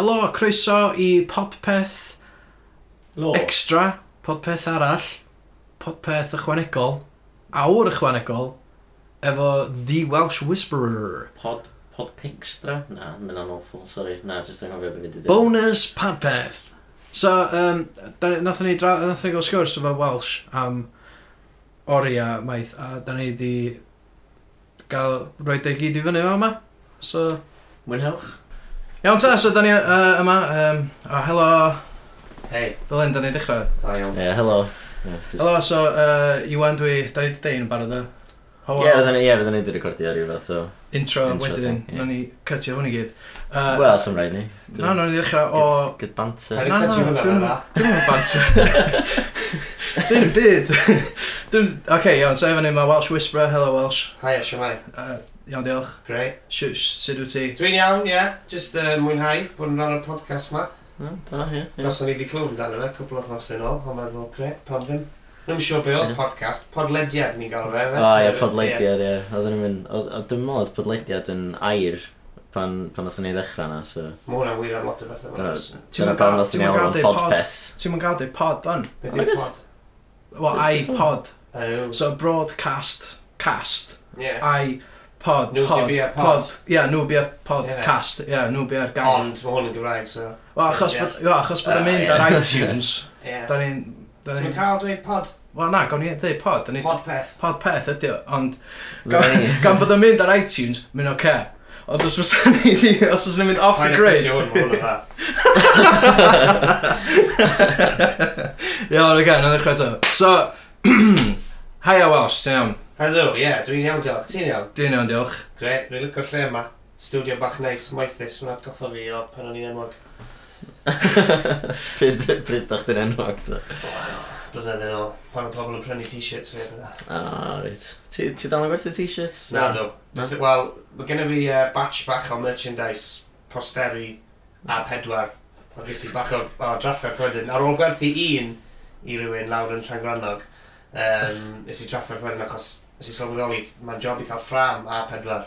Helo, croeso i podpeth Lo. extra, podpeth arall, podpeth ychwanegol, awr ychwanegol, efo The Welsh Whisperer. Pod, pod extra? Na, mae'n an awful, sorry. Na, jyst yng Nghymru beth i Bonus podpeth. So, um, da ni- nathon ni, dra- nathon ni gael sgwrs efo Welsh am oriau maith, a da ni di gael roed ei gyd i fyny efo yma. So, Mwynhewch. Iawn ta, so da ni uh, yma. Um, oh, helo. Hei. Fel Dylen, da ni dechrau. Da iawn. Ie, yeah, helo. Yeah, just... Helo, so uh, Iwan dwi, da ni di deun yn barod o. Ie, fydden ni, ie, fydden ni di recordio ar fath o... Intro, wedyn, yeah. na ni cytio hwn i gyd. Uh, Wel, sy'n rhaid ni. Na, na ni ddechrau o... Good banter. Na, na, dwi'n mynd banter. Dwi'n byd. Dwi'n... Oce, iawn, so efo ni mae Welsh Whisperer, hello Welsh. Hi, Ash, hi. Iawn, diolch. Greu. Sut wyt ti? Dwi'n iawn, ie. Yeah. Just uh, mwynhau bod yn rhan o'r podcast ma. Mm, da, ie. Yeah, o'n i wedi clywed amdano fe, cwbl o thnos yn ôl, ond meddwl, gre, pam ddim. Nw'n yn siŵr sure beth oedd podcast, podlediad ni'n gael fe. O, ie, podlediad, ie. Oedden ni'n mynd, dwi'n meddwl oedd podlediad yn air pan, pan oedden ni ddechrau na, so... Mae hwnna'n wir am lot o bethau yma. Dyna pan oedden yn awr am podpeth. Ti'n mynd gael pod, dan? E beth yw pod? Wel, iPod. So, broadcast, cast. Yeah. I pod, nhw pod, pod, pod. Ia, nhw bia podcast, ia, nhw bia'r gang. Ond, mae hwn yn Gymraeg, so... Wel, achos bod yn mynd ar iTunes, da ni'n... Ti'n cael dweud pod? Wel na, gawn ni dweud pod. Podpeth. Podpeth ydy o, ond... Gan bod yn mynd ar iTunes, mynd o'r care. Ond os fysa ni, os fysa ni'n mynd off the grid... Iawn, again, yn ddechrau to. So, Hiya Welsh, ti'n iawn? Helo, ie, yeah, dwi'n iawn diolch. Ti'n iawn? Dwi'n iawn diolch. Gre, dwi'n lycio'r lle yma. Studio bach neis, moethus, mae'n atgoffa fi o pan o'n i'n enwog. pryd, pryd o'ch ti'n enwog, ta? Blynedd yn ôl, pan o'n pobl yn prynu t-shirts fi a bydda. O, reit. Ti, ti dal yn gwerthu t-shirts? Na, do. Wel, mae gennym fi uh, batch bach o merchandise, posteri a pedwar. Ond ges i bach o, o drafferth wedyn. Ar ôl gwerthu un i rywun lawr yn Llangrannog, um, nes i drafferth wedyn achos nes i sylweddoli, mae'n job i cael ffram a pedwar.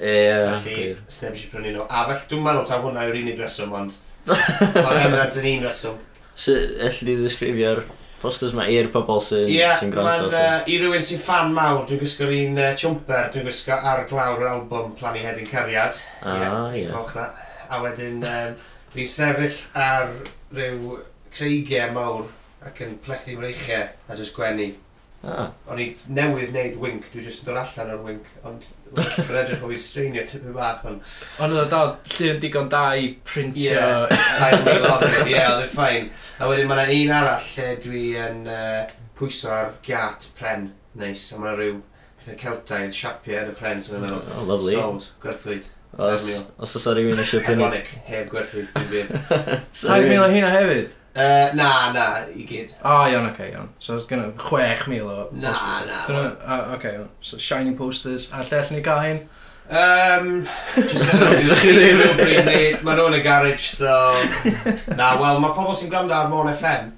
Ie, yeah, Felly, sneb eisiau prynu nhw. A felly, dwi'n meddwl taw hwnna yw'r unig reswm, ond... Mae'n emna dyn un reswm. Sut, so, di ddisgrifio'r posters ma i'r pobol sy'n yeah, sy gwrando? Ie, uh, i rywun sy'n fan mawr, dwi'n gwisgo'r un uh, chwmper, dwi'n gwisgo ar glawr yr album Plani Hedyn Cariad. Ah, ie. Yeah, yeah. A wedyn, um, dwi'n sefyll ar rhyw creigiau mawr ac yn plethu mreichiau a jyst gwenu. Ah. O'n i newydd wneud wink, dwi jyst yn dod allan o'r wink, ond yn edrych o fi streinio tipyn bach. Ond on oedd dal llun digon da i printio. Ie, tair mil ohonyn, ie, oedd e yn ffain. A wedyn mae yna un arall lle dwi yn uh, pwyso ar giat pren, neis, a mae yna rhyw pethau celtaidd, siapiau yn y pren, sy'n meddwl. Oh, lovely. Sold, gwerthwyd. Os, os oes rhywun eisiau prynu... Hedonic, heb gwerthwyd, dim byd. Tair mil o hynna hefyd? Uh, na, na, i gyd. O, oh, iawn, oce, okay, iawn. So, oes gen 6,000 o posters. Na, na. Dyna, oce, okay, iawn. So, shining posters. A lle allan ni gael hyn? Um, just edrych chi ddim yn. Mae nhw'n y garage, so... na, wel, mae pobl sy'n gwrando ar Mon FM,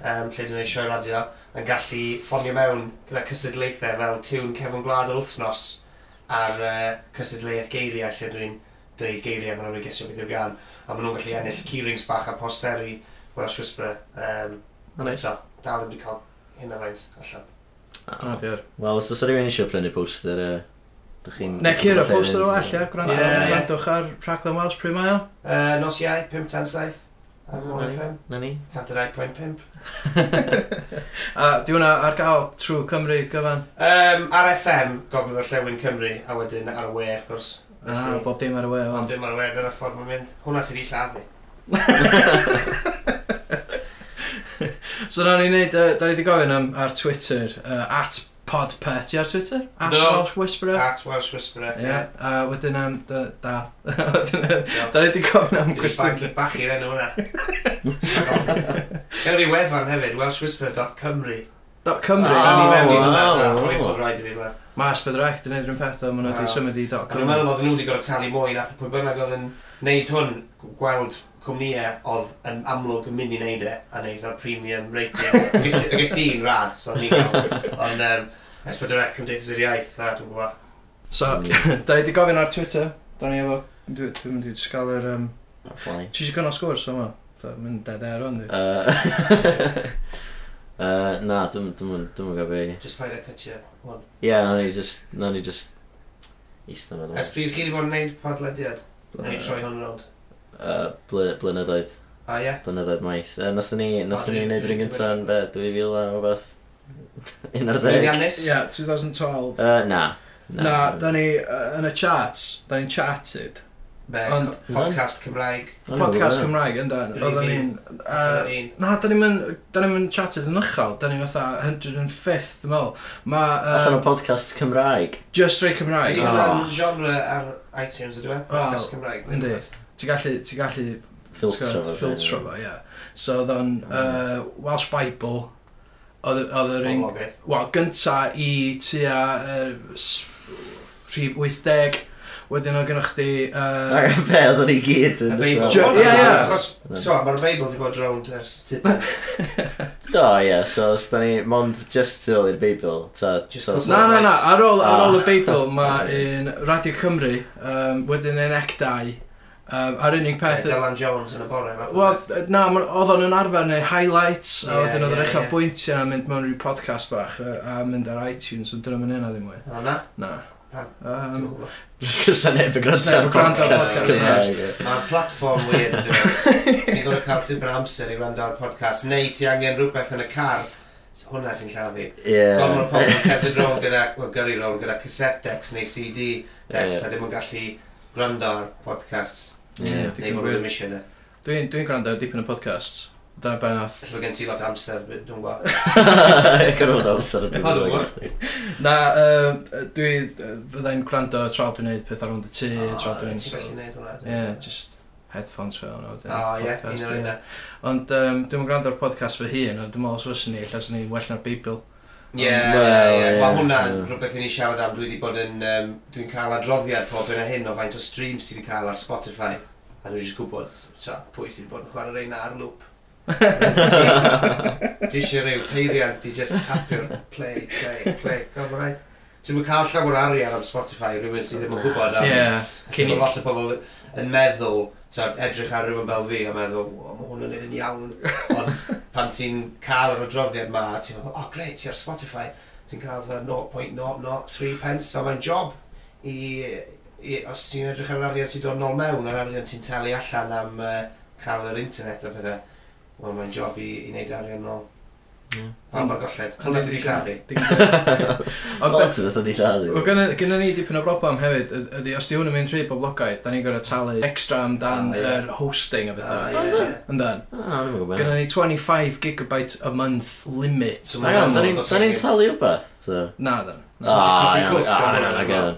um, lle dyn nhw'n sioi radio, yn gallu ffonio mewn gyda cystadlaethau fel tiwn cefn gwlad yr wythnos ar uh, cystadlaeth geiriau lle dwi'n dweud geiriau, maen nhw'n gesio beth yw'r gan, a maen nhw'n gallu ennill keyrings bach a posteri Welsh Whisperer. Um, Ond eto, dal yn wedi cael hyn a faint allan. Ah, diar. Wel, os oes rhywun eisiau prynu poster, uh, dych chi'n... Ne, cyr y poster o well, ia, gwrando. Gwrandwch ar rhaglen Welsh pryd mae o. Nos iau, 5 tan 7. Ar Mon FM. Na ni. 102.5. a di hwnna ar gael trwy Cymru gyfan? Um, ar FM, gofyn o'r Llewyn Cymru, a wedyn ar y we, of gwrs. Ah, bob dim ar y we. Bob dim ar y we, dyna'r ffordd mae'n mynd. Hwna sydd i lladdu. So na ni wneud, uh, da ni wedi gofyn am, ar Twitter, uh, at podpeth, ti ar Twitter? At no. Welsh Whisperer? At Welsh Whisperer, ie. Yeah. A yeah. uh, wedyn am, da, da. wedyn, da ni wedi gofyn am gwestiwn. Dwi'n bach i'r enw hwnna. Ewn ni wefan hefyd, welshwhisperer.cymru. Dot Cymru? Oh, wow. Mas Bedrec, dyn nhw'n peth o, maen nhw wedi symud i Dot Cymru. Dwi'n meddwl oedd nhw wedi gorau talu mwy nath y pwy bynnag oedd yn neud hwn, gweld cwmnïau oedd yn amlwg yn mynd i wneud e, a wneud fel premium ratings. Ygys i'n rad, so ni'n gael. Ond um, S4C Cymdeithas yr Iaith, a dwi'n gwybod. So, da i wedi gofyn ar Twitter, da ni efo, dwi'n mynd i just gael yr... Um, Ti eisiau gynnal sgwrs yma? Mae'n dead air o'n di. Uh, uh, na, dwi'n dwi'n dwi'n mynd gofio. Just paid a cytio, one. Ie, yeah, na ni just, na ni just, eistedd mewn. Ysbryd chi wedi bod yn gwneud podlediad? Na ni troi hwn rownd uh, bl blynyddoedd. O, ie. Blynyddoedd maith. Uh, Nos ni, nos ni neud rhywun gyntaf yn be, 2000 a rhywbeth. Un ar ddeg. Llwyddiannus? Ie, 2012. Uh, na. Na, na da ni uh, yn y charts, da ni'n charted. Be, Ond, podcast Cymraeg. Podcast Cymraeg, ynda. Oedden ni'n... Uh, na, da ni'n mynd chatted yn uchel. Da ni'n fatha 105th, dwi'n meddwl. Ma... Um, Allan o podcast Cymraeg. Just Ray Cymraeg. Ydy hwnna'n ah. genre ar iTunes, ydw e? Ah. Podcast Cymraeg. Yndi. Ti'n gallu... Ti gallu filtro fo. Filtro fo, ie. So oedd o'n uh, Welsh Bible, oedd yr un... Wel, gynta i tua uh, rhif 80, wedyn oedd gennych chi... Uh, Ac be, oedd o'n i gyd yn... Ie, ie. Achos, so, mae'r Beibl wedi bod rownd ers tyd. Do, ie, so, os da ni, mond just til i'r Beibl, ta... Na, na, na, ar ôl, ar ôl y ah. Beibl, mae un Radio Cymru, um, wedyn un Ec 2, Um, a'r unig peth... Yeah, Dylan Jones yn y bore. Wel, na, oedd o'n yn arfer neu highlights, a wedyn oedd yr eich bwyntiau a mynd mewn rhyw podcast bach, a mynd ar iTunes, ond dyna mynd yna ddim mwy. O, na? Na. Um, Cys a neb y gwrando ar podcast Cymraeg. Mae'r platform weird yn dweud. Ti'n gwrdd cael ti'n amser i wrando ar podcast, neu ti angen rhywbeth yn y car so hwnna sy'n lladdu. Yeah. Gormod o pobl yn cerdded rownd gyda, wel gyrru rownd gyda cassette decks neu CD decks yeah. a ddim yn gallu gwrando ar podcasts. Ie, ddim yn gwybod misio yna. Dwi'n dwi gwrando ar dipyn o podcasts. Dyna ben ath. Felly gen ti lot amser, dwi'n gwybod. Gorfod amser ydw i'n gwybod. Na, dwi fyddai'n gwrando tra dwi'n gwneud pethau rhwng y tŷ, tra dwi'n... Ti'n gallu gwneud hwnna? Ie, just headphones fel nhw. O, ie, un o'r un Ond dwi'n gwrando ar podcast fy hun, a dwi'n meddwl os fysyn ni, lle ni well na'r Beibl. Ie, ie, mae hwnna'n rhywbeth i ni siarad am. Dwi wedi bod yn... Um, Dwi'n cael adroddiad pob yn y hyn o faint o streams ti wedi cael ar Spotify. A dwi'n just gwybod, so, pwy sydd wedi bod yn chwarae reina ar lwp. dwi eisiau rhyw peiriant i just tapio'r play, play, play. Gael rhaid. Ti'n mynd cael llawer o arian am Spotify, rhywun sydd ddim yn gwybod am... Ie. Yeah. Cyn lot o bobl yn meddwl Ta'n edrych ar rhywun fel fi a meddwl, o, mae hwn yn un yn iawn. Ond pan ti'n cael yr adroddiad ma, ti'n meddwl, o, oh, greit, ti ar Spotify, ti'n cael fel 0.003 pence, a mae'n job i, i os ti'n edrych ar yr arian sy'n dod nôl mewn, yr arian ti'n talu allan am uh, cael yr internet a pethau, wel, mae'n job i, i wneud arian nôl. Ond o'r golled. Hwna sydd wedi lladdu. Lot o beth wedi lladdu. Gynna ni dipyn o broblem hefyd, ydy os di hwn yn mynd trwy boblogaidd, da ni'n gorau talu extra amdan ah, yr hosting a ah, bethau. Yndan. Ah, gynna ni 25 gigabyte a month limit. Da ni'n talu wbeth? Na, da.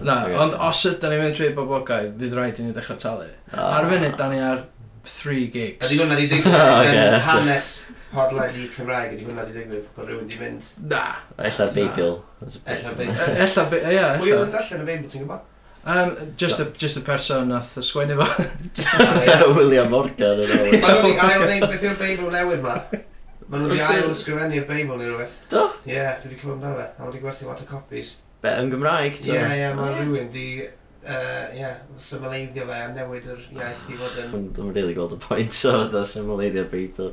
Na, ond os ydyn ni'n mynd trwy boblogaidd, fydd rhaid i ni dechrau talu. Ar funud, da ni ar 3 gigs. Ydy hwnna wedi digwydd yn hanes podledi Cymraeg ydy hwnna wedi digwydd, bod rhywun wedi mynd. Na. Ella'r Beibl. Ella'r Beibl. Ella'r Beibl, ie. Pwy oedd yn darllen y Beibl, ti'n gwybod? Um, just, a, just a person nath y sgwennu fo. William Morgan yn awr. Mae nhw'n ail wneud beth yw'r Beibl newydd ma. Mae nhw'n ail ysgrifennu'r Beibl neu rhywbeth. Do? Ie, yeah, dwi wedi clywed amdano fe. A wedi gwerthu lot o copies. Be, yn Gymraeg? Ie, yeah, ie, yeah, mae rhywun di uh, yeah, symleiddio fe a newid yr iaith i fod yn... Dwi'n rili gweld y pwynt o, da symleiddio Beibl.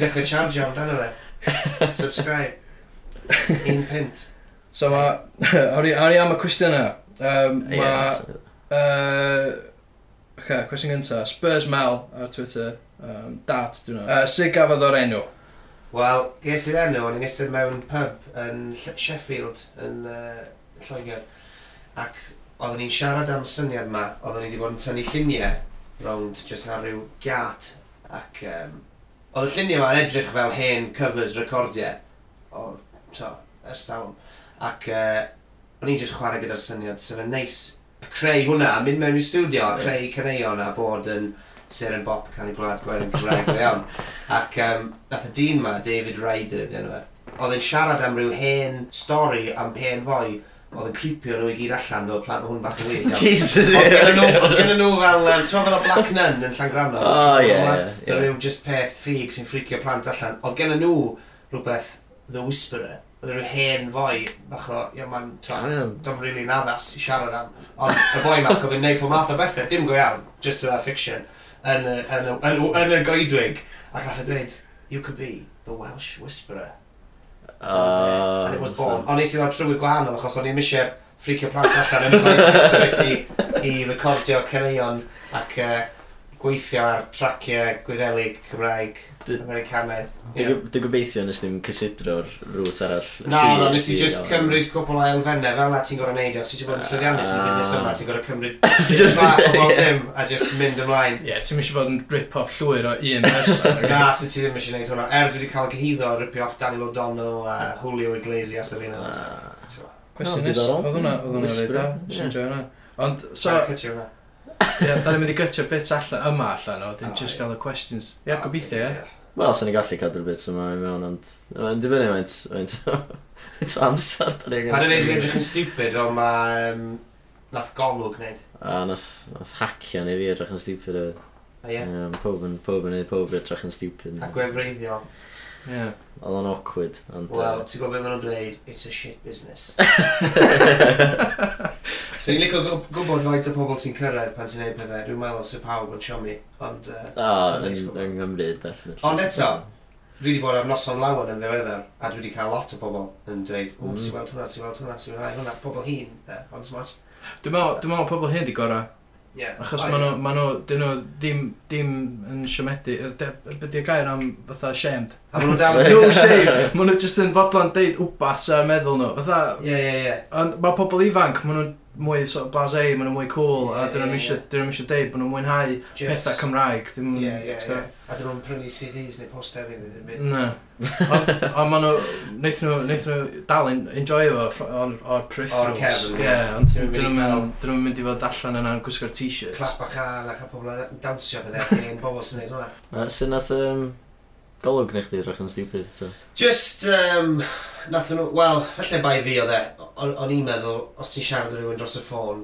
chi'n dechrau charge amdano fe. Subscribe. Un pint. So ma... Ar i am y cwestiwn yna. Um, ma... Yeah, uh, okay, cwestiwn gynta. Spurs Mel ar Twitter. Um, dat, dwi'n uh, Sut gafodd o'r enw? Wel, ges i'r enw, o'n i'n eistedd mewn pub yn Sheffield, yn uh, Lloegr. Ac oeddwn ni'n siarad am syniad yma, oeddwn ni wedi bod yn tynnu lluniau rownd jyst ar ryw gat. Ac um, Oedd y lluniau yma'n edrych fel hen covers recordiau o'r to, estawn. Ac uh, o'n i'n just chwarae gyda'r syniad, sef yn neis creu hwnna, a mynd mewn i studio a creu caneuon a bod yn ser yn bop cael ei gwlad gwer yn Cymraeg go iawn. Ac um, nath y dyn ma, David Ryder, dyn nhw. E, oedd yn siarad am ryw hen stori am hen foi oedd yn creepio nhw i gyd allan fel plant hwn bach yn weithio. Jesus, ie. Oedd gen nhw fel, um, ti'n fel y Black Nun yn Llangrannog. O, oh, ie, yeah, ie. Rhyw just peth ffug sy'n ffricio plant allan. Oedd gen nhw rhywbeth The Whisperer. Oedd rhyw hen foi, bach o, ie, ma'n, dom really naddas i siarad am. Ond y boi mac oedd yn neud pob math o bethau, dim go iawn, just to that fiction, yn y goedwig. Ac nath o e dweud, you could be the Welsh Whisperer. Uh, and it was born. Ond nes i ddod trwy gwahanol achos o'n i'n eisiau ffricio plant allan yn ymlaen i, i recordio caneuon ac uh, gweithio ar traciau gwyddelig Cymraeg Americanaidd. Dwi'n gobeithio nes ddim cysidro'r rŵt arall. Na, no, nes i just cymryd cwbl o elfennau fel na ti'n gorau neud o. Ti'n bod yn llwyddiannus yn y busnes yma, ah. ti'n gorau cymryd just o bob dim a just mynd ymlaen. Ie, ti'n mysio bod yn rip off llwyr o un person. Na, sy'n ti ddim mysio neud hwnna. Er dwi wedi cael gyhyddo ripio off Daniel O'Donnell a ah. Julio Iglesias ar un o'n ah. Cwestiwn nes, oedd hwnna, oedd hwnna reid o, sy'n joio hwnna. Ond, so... Ie, da ni'n mynd i gytio bit allan yma allan o, dyn just gael y questions. Ie, gobeithio, ie. Wel, sy'n ni gallu cadw'r bit yma i mewn, ond Yn dibynnu faint, faint, faint o amser da ni'n Pan yn ei edrych yn stupid fel mae um, nath golwg wneud. A nath, nath hacio neu fi edrych yn stupid oedd. A ie. Um, pob yn, pob yn edrych yn stupid. A gwefreiddiol. Yeah. Oedd o'n awkward. Ond, Wel, uh, ti'n gwybod beth maen nhw'n dweud? It's a shit business. so ni'n licio gw- gwybod faint o pobl ti'n cyrraedd pan ti'n neud pethau. Dwi'n meddwl sy'n pawb yn siomi. Ond, uh, oh, yn, yng Nghymru, definitely. Ond eto, dwi wedi bod ar noson lawn yn ddiweddar, a dwi wedi cael lot o bobl yn dweud, o, mm. ti'n weld hwnna, ti'n weld hwnna, ti'n weld hwnna, pobl hun, uh, ond smart. Dwi'n meddwl, dwi'n meddwl pobl hyn di gorau Yeah. Achos maen nhw, maen nhw, dyn nhw ddim, ddim yn siamedu, ydy'r gair am fatha shamed. A maen nhw'n dal... no shame, maen nhw jyst yn fodlon deud wbath sy'n meddwl nhw. Fatha... Ie, ie, ie. Ond mae pobl ifanc, maen nhw'n mwy sort of blasé, maen nhw'n mwy cool, yeah, a dyn nhw'n eisiau deud bod nhw'n mwynhau Just, pethau Cymraeg. Dim, yeah, yeah, yeah. A dyn nhw'n prynu CDs neu post hefyd, ddim byd. Na. Ond maen nhw, wnaeth nhw, wnaeth nhw dal yn enjoyo fo o'r peripherals. O'r cefn, ie. Ond dyn nhw'n mynd i fod allan yna'n gwisgo'r t-shirts. Clap a chan a chael pobl yn dawnsio fydde, gen bobl sy'n neud hwnna. Sy'n nath, um, Golwg neu chdi drach yn stupid eto. Just, um, nath nhw, wel, felly bai fi oedd e, o'n i'n meddwl, os ti'n siarad rhywun dros y ffôn,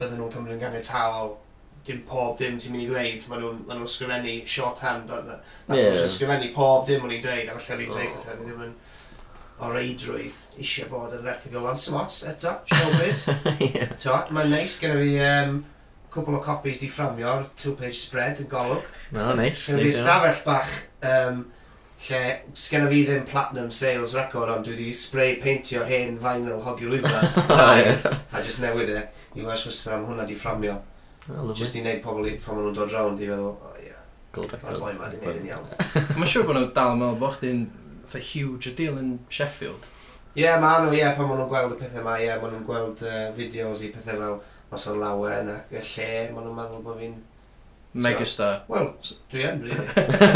bydden nhw'n cymryd yn ganiataol, dim pob dim ti'n mynd i ddweud, maen nhw'n ma nhw sgrifennu shorthand, nath yeah. nhw'n sgrifennu pob dim o'n i'n dweud, a felly o'n i'n dweud oh. pethau, ddim yn o reidrwydd eisiau bod yn erthigol. Ond smart, eto, showbiz. yeah. Mae'n neis, nice, gen i fi um, cwbl o copies di fframio'r two-page spread yn golwg. No, neis. Nice, nice stafell bach um, lle sgenna fi ddim platinum sales record ond dwi wedi spray paintio hen vinyl hogiw lwyfa. a just newid e. I Welsh Whisper am hwnna di fframio. Oh, just i wneud pobl i pan maen nhw'n dod round i feddwl, o ie, mae'r boi ma di wneud yn iawn. Mae'n siŵr bod nhw dal yn meddwl bod chdi'n huge a deal yn Sheffield. Ie, yeah, maen nhw, ie, yeah, pan maen nhw'n gweld y pethau ma ie, yeah, maen nhw'n gweld uh, fideos i pethau fel os o'n lawen ac y lle, maen nhw'n meddwl bod fi'n... Megastar. Wel, dwi yn, really.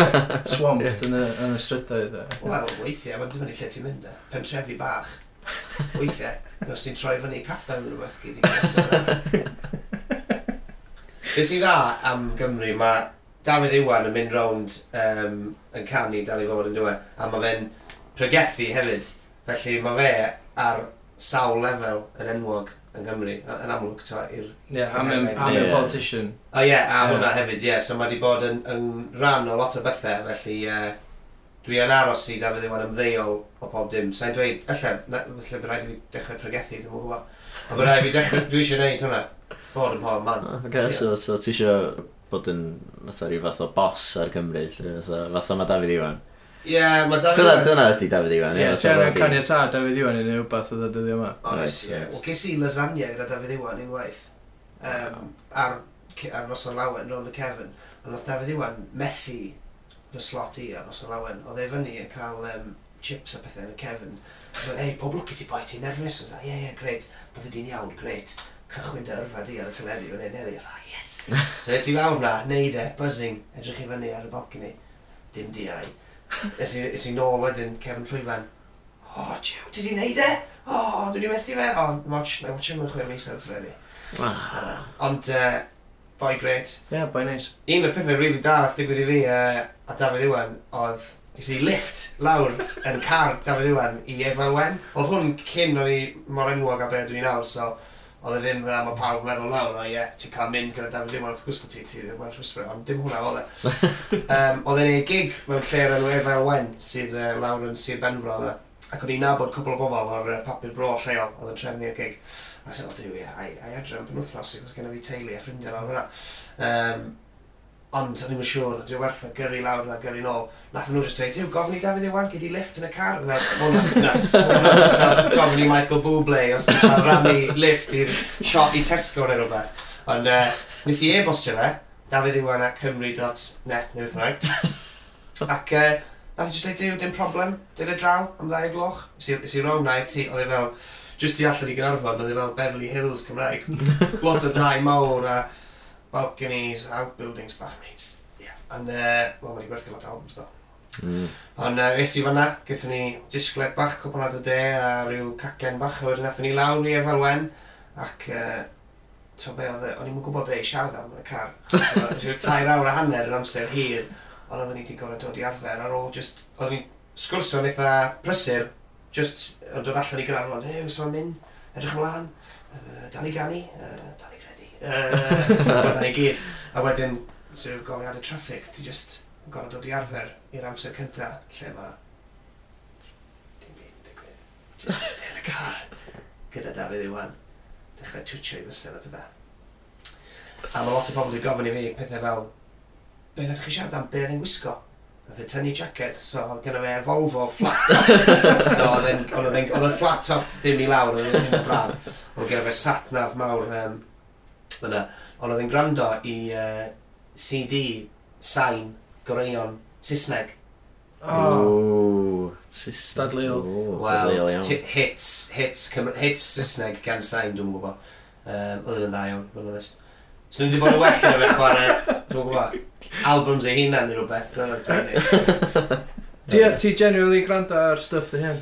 Swamped yn y, yn y strydoedd. Wel, weithiau, mae'n dibynnu lle ti'n mynd. Pentrefi bach. Weithiau, os ti'n troi fyny capel yn rhywbeth gyd i Be sy'n dda am Gymru, mae Dafydd Iwan yn mynd rownd um, yn canu dal i fod yn dweud, a mae fe'n pregethu hefyd. Felly mae fe ar sawl lefel yn enwog yn Gymru, yn amlwg ta i'r... Ie, yeah, am y politician. O ie, a yeah. hwnna hefyd, ie. Yeah. So mae wedi bod yn, yn rhan o lot o bethau, felly uh, dwi yn aros i Dafydd Iwan ymddeol o pob dim. Sa'n dweud, allai, felly bydd rhaid i fi dechrau pregethu, dwi'n mwyn gwybod. Ond bydd rhaid i fi dechrau, dwi eisiau gwneud hwnna. Bod yn pob man. Oce, so, so ti eisiau bod yn fatha rhyw fath o bos ar Gymru, fatha, fatha mae Dafydd Iwan. Ie, mae Dafydd Iwan... Dyna ydy David Iwan. Ie, ti angen caniatad David Iwan i neu wbeth oedd y dyddiau yma. Oes, ie. O, ges i lasagna gyda Dafydd Iwan unwaith. Um, ar, ar noson lawen, nôl y Cefn. Ond oedd Dafydd Iwan methu fy slot i ar noson lawen. Oedd e fyny yn cael um, chips a pethau yn y Cefn. Oedd e'n, hei, pob lwcus i boi, ti'n nerfus? Oedd e'n, ie, ie, greit. Bydde di'n iawn, greit. Cychwyn dy yrfa di ar y teledu yn ei neud. Yes! So, nes i lawr na, neud e, buzzing, edrych i fyny ar y balcony. Dim diau. Ys i, is i nôl wedyn, Kevin Llwyfan. O, oh, Jew, ti di neud e? O, oh, dwi di methu fe? O, oh, watch, mae'n watch ymwneud chwe mis na'n sylwi. Ond, uh, boi gret. Ie, yeah, boi neis. Un o'r pethau rili really da nath digwydd i fi uh, a Dafydd Iwan oedd Ys i lift lawr yn car Dafydd Iwan i Efel Wen. Oedd hwn cyn o'n i mor enwog a be dwi'n awr, so oedd e ddim dda, mae pawb meddwl nawr, o ie, ti'n cael mynd gyda David Dim, wrth gwrs bod ti, ti'n Welsh Whisperer, ond dim hwnna oedd e. um, oedd e'n ei gig mewn lle ar enw Efel Wen, sydd uh, lawr yn Sir Benfro yna. E. Ac o'n i'n nabod cwbl o bobl o'r uh, papur bro lleol, oedd yn trefnu'r gig. A sy'n o, dwi, ie, a'i adre am penwthnos, ac oedd gen i fi teulu a ffrindiau lawr hwnna. Um, ond o'n i'n siŵr, dwi'n werth o gyrru lawr a gyrru nôl. Nath nhw just dweud, yw, gofyn i Dafydd Iwan, gyd i lift yn y car. Na, hwnna'n nuts. so, gofyn i Michael Bublé os dwi'n rannu lift i'r shop i Tesco neu rhywbeth. Ond uh, nes i e-bostio fe, Dafydd Iwan at Cymru.net neu beth ddweud. Ac uh, nath i jyst dweud, yw, dim problem, dweud y draw am ddau gloch. Nes i rong na i ti, oedd e fel, just i allan i Gynarfon, oedd e fel Beverly Hills Cymraeg. Lot o dau mawr a balconies, outbuildings bach neis. Yeah. And, uh, wel, mae wedi gwerthu lot albums, do. Mm. Ond uh, es i fanna, gyda ni disgled bach, cwpwnad o de, a rhyw cacen bach, a wedyn nath ni lawr i Efalwen, ac uh, to be oedd, o'n i'n gwybod be i siarad am yn y car. Rhyw tair awr a hanner yn amser hir, ond oedden ni wedi gorau dod i arfer ar ôl just, oeddwn i'n sgwrsio'n eitha prysur, just yn dod allan i gyda'r rwan, ew, so mynd, edrych ymlaen, uh, dal i ganu, uh, dal i Uh, i gyd. A wedyn, sy'n of goliad y traffig, ti just gorau dod i arfer i'r amser cynta lle mae dim byd digwydd. Just stay yn y car gyda Dafydd Iwan. Dechrau twtio i fysedd a pethau. A mae lot o bobl wedi gofyn i fi pethau fel, be nath chi siarad am be oedd yn wisgo? Oedd y e tynnu jacket, so oedd gen fe Volvo flat top. so oedd y flat top ddim i lawr, oedd yn braf. Oedd gen fe satnaf mawr um, Fyna. Ond oedd yn gwrando i uh, CD sain goreion Saesneg. Oh. Ooh. Saesneg. Dadleol. Wel, hits, hits, hits Saesneg gan sain, dwi'n gwybod. Um, oedd yn dda iawn, mae'n honest. So ni wedi bod yn well gyda fe chwarae, dwi'n gwybod, albums ei hunan neu rhywbeth. Ti genuinely gwrando ar stuff dy hyn?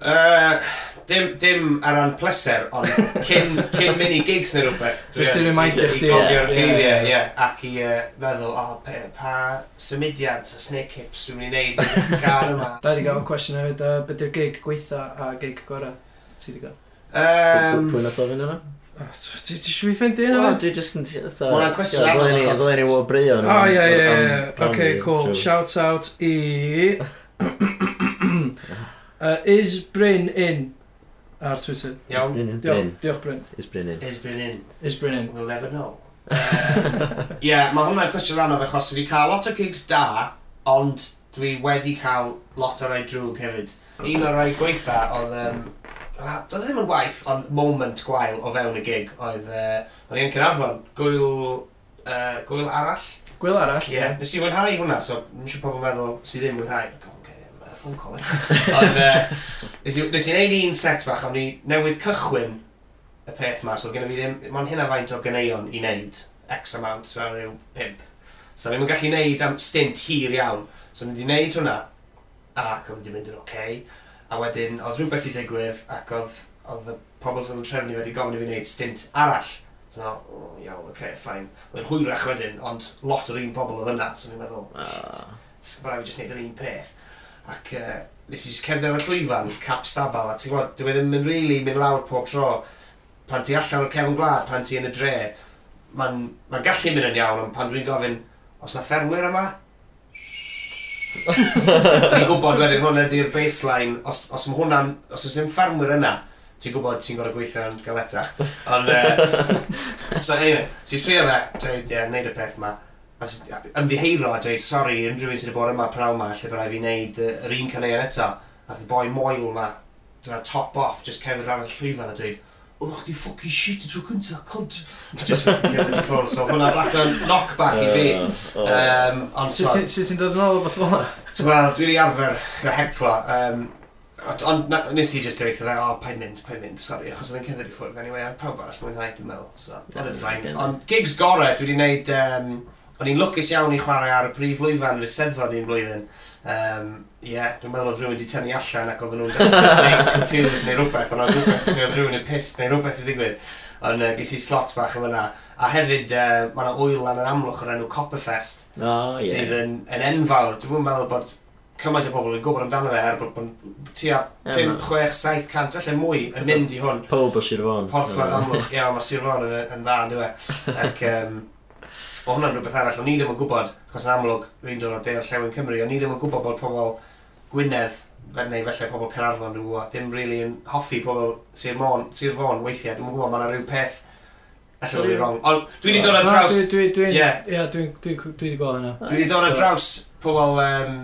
Uh, dim, dim ar ran pleser, ond cyn, cyn mini gigs neu rhywbeth. Just i reminder chdi. I gofio'r geiriau, ie. Ac i uh, meddwl, o, pa, pa symudiad, snake hips dwi'n mynd i wneud gael yma. Da i gael cwestiwn hefyd, uh, beth yw'r gig gweitha a gig gorau ti wedi gael? Um, Pwy nath o fynd yna? Ti eisiau fi ffendi yna fe? dwi jyst yn dda... Mae'n cwestiwn anodd achos... Flaen i wo brio. O, ie, ie, ie. Ok, cool. Shout out i... Uh, is Bryn in? Ar Twitter. Iawn. Bryn in. Diolch, diolch Bryn. Is Bryn in. Is Bryn in. Is Bryn in. We'll never know. Ie, uh, yeah, mae hwnna'n cwestiwn anodd achos wedi cael lot o gigs da, ond dwi wedi cael lot o rai drwg hefyd. Un o'r rai gweitha oedd... Um, Doedd e ddim yn waith, ond moment gwael o fewn y gig oedd... Uh, o'n i'n Cynarfon, gwyl, uh, gwyl arall. Gwyl arall? Ie, yeah. yeah. nes i wynhau hwnna, so nes i pobl meddwl sydd ddim wynhau. O'n Colin. Ond, uh, nes i wneud un set bach, ond ni newydd cychwyn y peth ma, so gynnu fi ddim, mae'n hynna faint o gyneuon i wneud, X amount, so rhyw pimp. So ni'n gallu wneud am stint hir iawn. So ni wedi wneud hwnna, ac oedd wedi mynd yn oce. Okay. A wedyn, oedd rhywbeth i digwydd, ac oedd, oedd y pobl sydd yn trefnu wedi gofyn i fi wneud stint arall. So na, oh, iawn, oce, okay, ffain. Mae'n hwyrach wedyn, ond lot o'r un pobl oedd yna, so ni'n meddwl, oh. shit, sgwbara fi jyst wneud yr un peth. Ac uh, nes i cerdded o'r llwyfan, cap stabal, a ti'n gwybod, dwi e ddim yn really mynd lawr pob tro. Pan ti allan o'r cefn gwlad, pan ti yn y dre, mae'n ma gallu mynd yn iawn, ond pan dwi'n gofyn, os na ffermwyr yma? ti'n gwybod wedyn hwnna di'r baseline, os, os mae hwnna'n, os oes ddim ffermwyr yna, ti'n gwybod ti'n gorau gweithio yn galetach. Ond, uh, so anyway, ti'n trio fe, dweud, ie, yeah, neud y peth yma ymddiheiro a dweud, sori, unrhyw un sydd wedi bod yma prawn yma, lle byddai fi wneud uh, yr un cynnig eto. Nath y boi moel yma, dyna top off, just cerdded ar y llwyfan a dweud, oedd chdi ffocin shit y tro cynta, cont. Just cerdded i ffwrdd, so hwnna bach yn knock back i fi. Um, ond Sut ti'n dod yn ôl o beth fel yna? Wel, dwi wedi arfer gyda heclo. Um, Ond nes i just dweud o, oh, pa'n mynd, pa'n mynd, sori, achos oedd yn cerdded i ffwrdd, anyway, ar pawb arall mwynhau, dwi'n meddwl, so, oedd e yn ffain. Ond gigs gorau, dwi wedi gwneud um, O'n i'n lwcus iawn i chwarae ar y prif lwyfan yr Eisteddfod un blwyddyn. Um, Ie, yeah, dwi'n meddwl oedd rhywun wedi tynnu allan ac oedden nhw'n desperate neu confused neu rhywbeth, ond oedd rhywun yn pissed neu rhywbeth i ddigwydd. Ond uh, ges i slot bach yn fyna. A hefyd, uh, mae yna wyl lan yn amlwch o'r enw Copperfest, oh, yeah. sydd yn, yn enfawr. Dwi'n meddwl bod cymaint o bobl yn gwybod amdano fe, er bod bod tua 5, 6, 7 cant, felly mwy yn mynd i hwn. Pob o Sir Fôn. Porthladd amlwch, ia, mae Sir Fôn yn, yn dda, dwi'n Ac, um, Mae hwnna'n rhywbeth arall, o'n i ddim yn gwybod, achos yn amlwg, rwy'n dod o deall llewn Cymru, o'n i ddim yn gwybod bod pobl Gwynedd, neu felly pobl Cynarfon, dwi'n gwybod, ddim really yn hoffi pobl Sir Môn, Sir Fôn weithiau, dwi'n gwybod, mae yna rhyw peth allan bod fi'n wrong. Ond dwi wedi dod ar draws... Dwi'n... Dwi'n... Ie, dwi'n... Dwi wedi gweld hynna. Dwi wedi dod ar draws pobl um,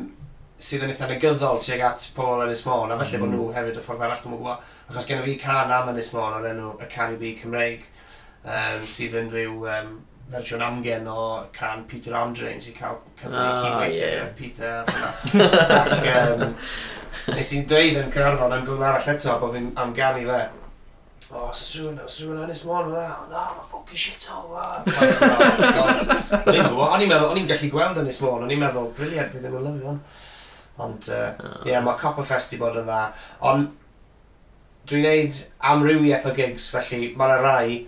sydd yn eitha negyddol tuag at pobl Ynys Môn, a felly mm. bod nhw hefyd y ffordd arall dwi'n gwybod. Achos gen i fi can am Ynys Môn o'r enw y can i fi Cymreig, um, sydd yn rhyw um, fersiwn amgen o can Peter Andrein sy'n cael cyfnod oh, ah, cydweithio yeah. Peter. ac um, nes i'n dweud yn Cynarfon am gwyl arall eto bod fi'n amganu fe. O, os oes rhywun, os rhywun yn Ysmon fydda, o na, mae ffocin shit o, wa. O'n i'n meddwl, o'n i'n gallu gweld yn Ysmon, o'n i'n meddwl, briliant, bydd yn lyfio hwn. Ond, ah. ie, uh, oh. yeah, mae Copperfest i bod yn dda. Ond, dwi'n neud amrywiaeth o gigs, felly mae yna rai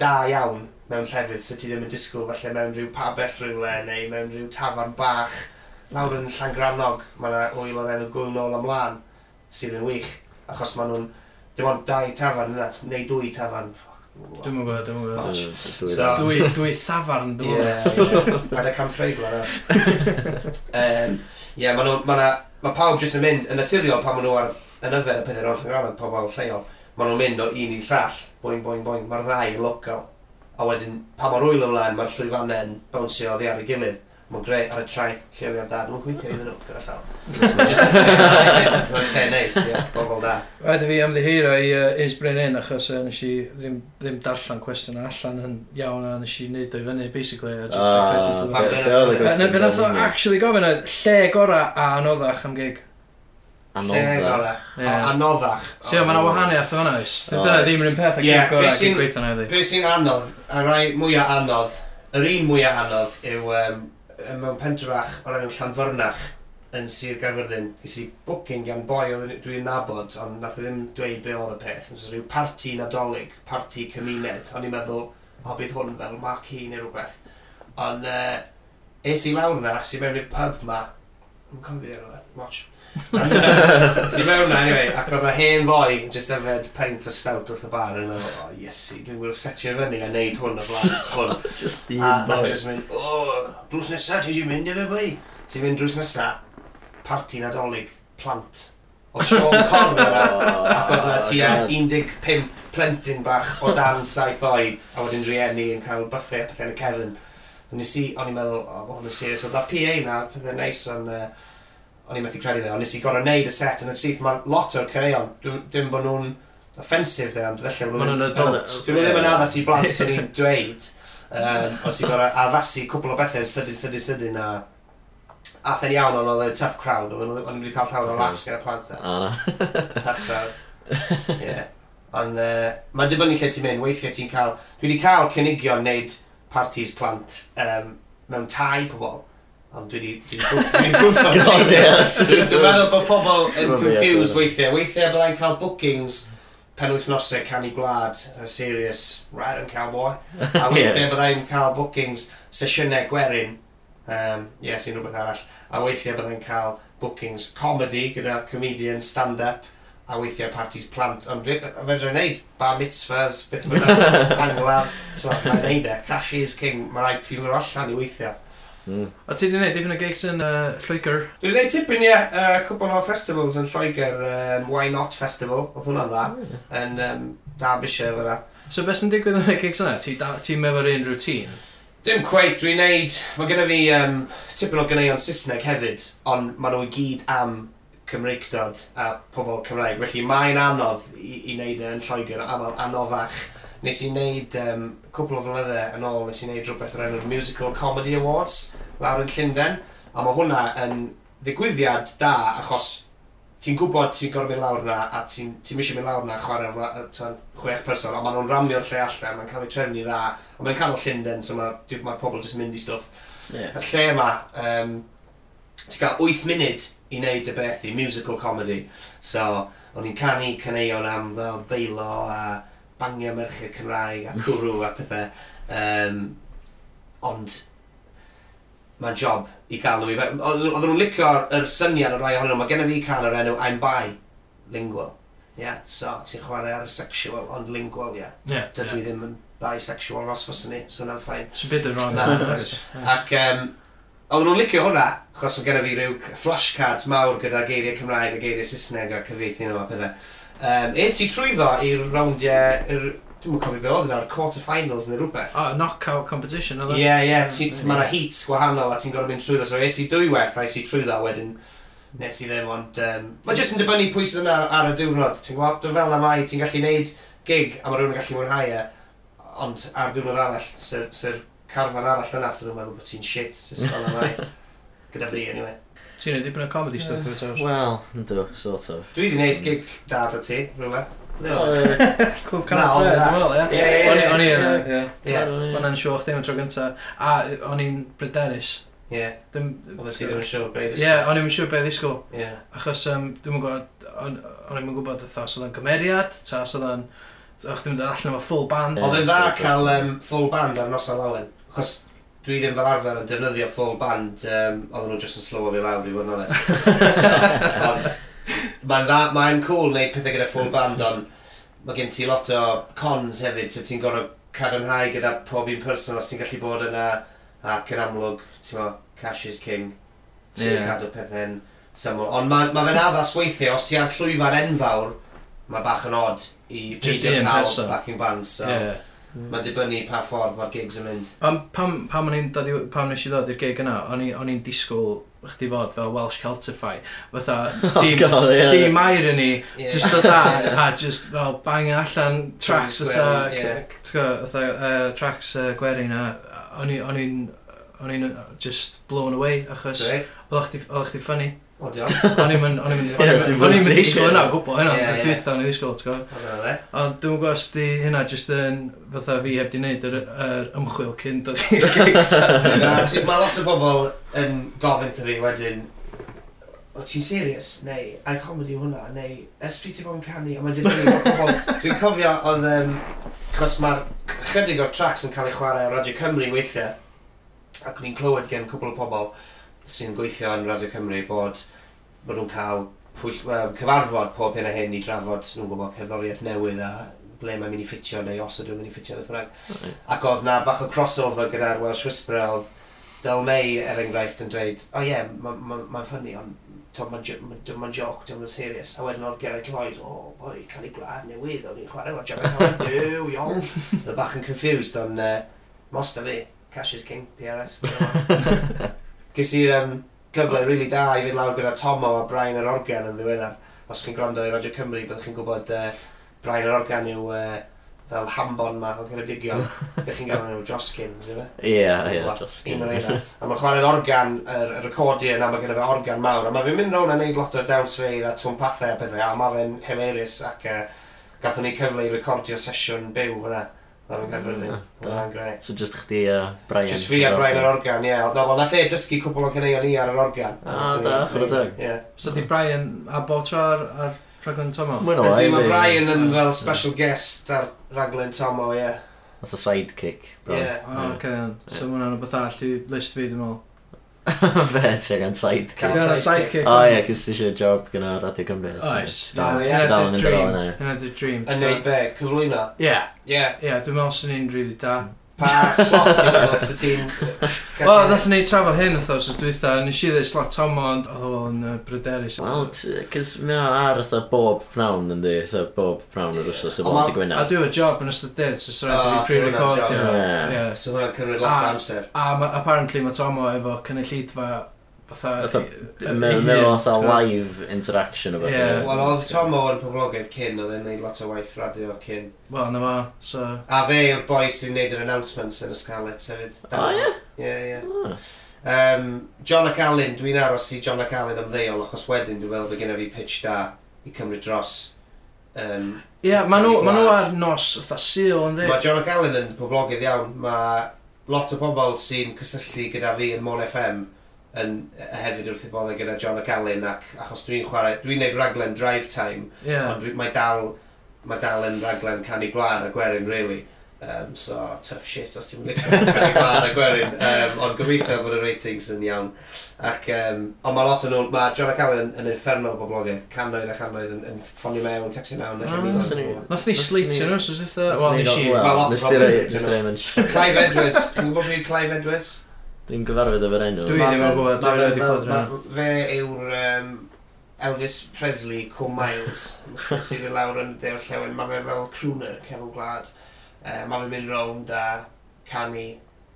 da iawn mewn llefydd so ti ddim yn disgwyl falle mewn rhyw pabell rhywle neu mewn rhyw tafarn bach lawr yn Llangrannog mae yna wyl o'r enw gwyl nôl ymlaen sydd yn wych achos maen nhw'n dim ond dau tafarn yna neu dwy tafarn Dwi'n gwybod, dwi'n gwybod. So, dwi, dwi thafarn dwi'n gwybod. Ie, mae'n y camffreig fan Ie, mae pawb jyst yn mynd, yn naturiol pan maen nhw ar yn yfed y pethau o'r llyngrannau, pobl lleol, maen nhw'n mynd o un i llall, boing, boing, boing, mae'r ddau yn local. A wedyn, pa mor wyl ymlaen, mae'r llwyfannau yn bounsio oddi ar ei gilydd. Mae'n greu ar y traeth lle oedd dad, mae'n gweithio iddyn nhw gyda llaw. Mae'n lle neis, ie, bobl da. Wedi fi ymddiheuro i uh, Is Bryn In, achos uh, nes i ddim, ddim darllen cwestiwn allan yn iawn a nes i wneud o'i fyny, basically. A just uh, credit to the... Yn y actually gofyn oedd, lle gorau a anoddach am gig? Anoddach. Yeah. Anoddach. So, oh, mae yna wahaniaeth o'n oes. Dyna ddim yn un peth ac yeah, gorau sy'n gweithio na iddi. Beth sy'n anodd, a rai mwyaf anodd, yr un mwyaf anodd yw um, mewn pentrach o'r enw Llanfyrnach yn Sir Gaerfyrddin. Ges i booking gan boi oedd dwi'n nabod, ond nath o ddim dweud be oedd y peth. Nes rhyw parti nadolig, parti cymuned. O'n i'n meddwl, o bydd hwn fel marquee neu rhywbeth. Ond uh, es i lawr na, es mewn i'r pub ma. Yn cofio, watch. Ti mewn na, anyway, ac oedd y hen foi jyst yfed peint o stout wrth y bar yn meddwl, o oh, yesu, dwi'n gwybod setio fyny a neud hwn o blaen. Hwn. just the un boi. A just mynd, o, oh, drws nesa, ti eisiau mynd efo fi? Ti'n mynd drws nesa, parti nadolig, plant. O Sean Conn yna, oh, ac oedd yna tua 15 plentyn bach o dan saith oed, a wedyn rhieni yn cael buffet a pethau yn y cefn. Nes i, o'n i'n meddwl, o, oh, hwn yn serious, oedd na PA na, pethau neis ond Uh, o'n i'n methu credu dde, ond nes i gorau neud y set yn y syth, mae lot o'r creion, dim bod nhw'n offensif dde, ond felly maen nhw'n adult. Dwi'n ddim yn addas i blant sy'n ni'n dweud, um, os i gorau addasu cwbl o bethau sydyn, sydyn, sydyn, a athen iawn ond oedd y tough crowd, oedd nhw wedi cael llawer o laughs gyda plant dde. O na. Tough crowd. Yeah. Ond uh, mae'n dibynnu lle ti'n mynd, weithiau ti'n cael... Dwi wedi cael cynigion wneud parties plant um, mewn tai pobl. Ond dwi wedi gwrthod. God yes. Dwi'n meddwl bod pobl yn confused weithiau. Weithiau byddai'n cael bookings penwythnosau canu gwlad, a serious ride on cowboy. A weithiau yeah. byddai'n cael bookings sesiynau gwerin, um, Ie, yeah, sy'n rhywbeth arall. A weithiau byddai'n cael bookings comedy gyda comedian stand-up a weithiau parties plant, ond fe drwy'n neud bar mitzvahs, beth bynnag, angladd, ti'n meddwl, neud e, cash is king, mae rhaid ti'n mynd allan i weithiau. Mm. A ti wedi gwneud dipyn o gigs yn uh, Lloegr? Dwi wedi gwneud tipyn ie, uh, cwbl o festivals yn Lloegr, um, Why Not Festival, oedd hwnna'n dda, oh, yn um, Derbyshire fyna. So beth sy'n digwydd yn y gigs yna? Ti, da, ti mefo'r un routine? Dim cweith, dwi'n neud, mae gennym fi um, tipyn o gynneuon Saesneg hefyd, ond maen nhw i gyd am Cymreigdod a pobl Cymraeg, felly mae'n anodd i, i wneud e yn Lloegr am anoddach nes i wneud, um, cwpl o flynydde yn ôl, nes i wneud rhywbeth o'r enw'r Musical Comedy Awards lawr yn Llundain. A mae hwnna yn ddigwyddiad da, achos ti'n gwybod ti'n gorfod mynd lawr na a ti'n ti eisiau mynd lawr na chwarae chwech person a maen nhw'n ramio'r lle allan, mae'n cael ei trefnu dda a mae'n canol Llundain so mae ma pobl jyst mynd i stwff. Yeah. Y lle yma, um, ti'n cael 8 munud i wneud y beth i musical comedy so o'n i'n canu caneuon am fel Beilo a bangio merched Cymraeg a cwrw a pethau. Um, ond mae'n job i galw i. Oedden nhw'n licio'r er syniad o'r rai ohonyn nhw. Mae gennym fi cael yr enw I'm bi, lingual. Yeah, so ti'n chwarae ar y sexual, ond lingual, ie. Yeah. Yeah, Dydw i ddim yn bisexual os fos ni, so hwnna'n ffain. So byd yn rhan. Ac um, oedden nhw'n licio hwnna, achos mae gennym fi rhyw flashcards mawr gyda geiriau Cymraeg a geiriau Saesneg a cyfeithi nhw a pethau. Um, es i trwyddo i'r rawndiau, ir, dwi'n yn cofio be oedd yna'r quarter-finals neu rhywbeth. O, oh, knock-out competition oedd e? Ie, ie, mae yna heats gwahanol a ti'n gorfod mynd trwyddo, so es i dwywaith a es i trwyddo wedyn nes i ddim, ond... Um, mae jyst yn dibynnu pwy sydd yna ar, ar y diwrnod, ti'n gwybod, dy fel na mai, ti'n gallu neud gig a mae rhywun yn gallu mwynhau e, ond ar diwrnod arall, sy'r sy carfan arall yna, sy'n meddwl bod ti'n shit, jyst fel na mai, gyda fi, anyway. Ti'n neud dipyn o comedy stuff o'r tawrs? Wel, ynddo, sort of. Dwi wedi gwneud gig dad o ti, rhywle. Clwb Canadra, dwi'n meddwl, ie? O'n i yna, ie. O'n i'n siwch ddim y tro gynta. A o'n i'n bryderus. Ie. Dim... Oedd ti ddim yn siwr beth ddisgwyl? Ie, o'n i'n siwr beth ddisgwyl. Ie. Achos, dwi'n gwybod, o'n i'n gwybod oedd oedd o'n gymeriad, ta oedd o'n... O'ch ddim yn allan efo full band. Oedd yn dda cael full band ar noson lawen. Achos dwi ddim fel arfer yn defnyddio full band, um, oedden nhw just yn slowo fi lawr i fod yn onest. Ond mae'n mae'n cool neud pethau gyda full band, ond mae gen ti lot o cons hefyd, so ti'n gorfod cadarnhau gyda pob un person os ti'n gallu bod yna, ac yn amlwg, ti'n mo, cash is king, ti'n yeah. cadw pethau'n syml. Ond mae ma fe'n addas weithio, os ti ar llwyfan enfawr, mae bach yn odd i peidio cael backing bands. So, yeah. Mm. Mae'n dibynnu pa ffordd mae'r gigs yn mynd. Am, pam, pam, i'n dod, pam nes i ddod i'r gig yna, o'n i'n disgwyl chdi fod fel Welsh Celtify. Fatha, oh, dim, oh God, yeah. dim air yn ni, yeah. just o da, a just fel bang allan tracks, fatha, yeah. uh, tracks uh, gwerin a o'n i'n just blown away achos oedd chdi ffynnu. O, diolch. O'n i'n mynd... O'n i'n mynd ddisgwyl hynna, gwybod hynna. y yeah. Dwi'n o'n i'n ddisgwyl, ti'n gwybod? Ond dwi'n gwybod os di hynna jyst yn fatha fi heb di wneud yr, yr ymchwil cyn dod i'r gig. Mae lot o bobl yn gofyn ty fi wedyn, o ti'n serius? Neu, a'i comedy hwnna? Neu, ys pryd ti'n bod yn canu? A mae'n dibynnu o bobl... Dwi'n cofio oedd... Um, Chos mae'r chydig o'r tracks yn cael eu chwarae ar Radio Cymru weithiau. Ac o'n i'n clywed gen cwbl o pobl sy'n gweithio yn Radio Cymru bod bod nhw'n cael pwyll, well, cyfarfod pob hyn a hyn i drafod nhw'n gwybod cerddoriaeth newydd a ble mae'n mynd i ffitio neu os ydw'n mynd i ffitio beth bynnag. Ac oedd na bach o crossover gyda'r Welsh Whisperer oedd Del May er enghraifft yn dweud, o oh, ie, yeah, mae'n ma, ma, ffynnu ond mae'n ma joc, dwi'n yn serious. A wedyn oedd Gerard Lloyd, o oh, boi, cael ei gwlad newydd, o'n i'n chwarae fo, Jack Howard, dyw, iawn. Oedd bach yn confused, ond uh, mos da fi, Cash is King, PRS. Ges i'r um, gyfle rili really da i fynd lawr gyda Tomo a Brian yr Organ yn ddiweddar. Os chi'n gwrando i Radio Cymru, byddwch chi'n gwybod uh, Brian yr Organ yw uh, fel hambon ma o Ceredigion. Bych chi'n gael nhw Joskins, yma? E? Ie, ie, Joskins. Un o'r eina. A mae'n chwarae'r organ, yr er, recordion, a mae gyda fe organ mawr. A mae fi'n mynd rown a neud lot o downsfeidd a twmpathau a pethau, a mae fe'n hilarious ac uh, gathon ni cyfle i recordio sesiwn byw fyna. Mae'n gyfrifin. Mae'n greu. So just chdi a Brian. Just fi a Brian yr organ, ie. Yeah. No, wel, nath e dysgu cwbl o cynnion ni ar yr organ. Ah, da, chwrdd teg. So di Brian a bob tro ar, ar rhaglen Tomo? Mwyn o, ie. Mae Brian yn fel special guest ar Raglen Tomo, ie. Nath a sidekick. Ie. O, oce. So mwyn o'n beth all i list fi, dwi'n meddwl. Fe, ti angen sidekick. Gael sidekick. O ie, cys ti eisiau job gyda Radio Cymru. Oes. Dal yn mynd ar ôl yna. Yna dy dream. Yn neud be, cyflwyno? Ie. Ie. Ie, dwi'n meddwl sy'n un rili da. Mm pa slot ti'n meddwl sy'n ti'n... Wel, nath ni trafod hyn wrtho, os dwytha, nes i ddweud slot homo, ond o'n uh, bryderus. Wel, cys mae o ar wrtho bob prawn yn di, wrtho bob prawn yr wrtho sy'n bod i gwyna. A dwi'n o job yn ystod dydd, so sy'n rhaid i pre-recordio. So hwnna'n cymryd lot amser. A apparently mae Tomo efo cynnyllidfa Fatha... Fatha, Mewn fatha live interaction o beth. Ie. Wel, oedd Tom o'r poblogaeth cyn, oedd e'n neud lot o waith radio cyn. Wel, na fa, so... A fe yw'r boi sy'n neud yr announcements yn y Scarlet hefyd. O, ie? Ie, ie. Um, John ac Alun, dwi'n aros i John ac Alun am ddeol, achos wedyn dwi'n meddwl bod gen i fi pitch da i cymryd dros. Um, Ie, yeah, maen nhw, ma nhw ar nos, fatha syl yn dweud. Mae John ac Alun yn poblogydd iawn, mae lot o bobl sy'n cysylltu gyda fi yn Mon FM yn, hefyd wrth i boddau gyda John O'Callin ac achos dwi'n chwarae, dwi'n neud raglen drive time, yeah. ond dwi, mae dal, mae dal yn raglen canu gwlad a gwerin, really. Um, so, tough shit os ti'n mynd canu gwlad a gwerin, um, ond gobeithio bod y ratings yn iawn. Ac, um, ond mae lot o nhw, mae John O'Callin yn infernal boblogaeth, cannoedd a channoedd yn, yn ffonio mewn, texi mewn. Nath ni sleetio nhw, so sydd eitha... Uh, Wel, nes i. Mae lot o bobl. Clive Edwards, dwi'n gwybod beth Clive Edwards? Dwi'n gyfarfod efo'r enw. Dwi ddim yn gwybod, dwi wedi clywed rhywun. Fe yw'r um, Elvis Presley, Co Miles, sydd i lawr yn y deol llewn. Mae fe fel crooner, cefn gwlad. Uh, mae fe'n mynd rownd a canu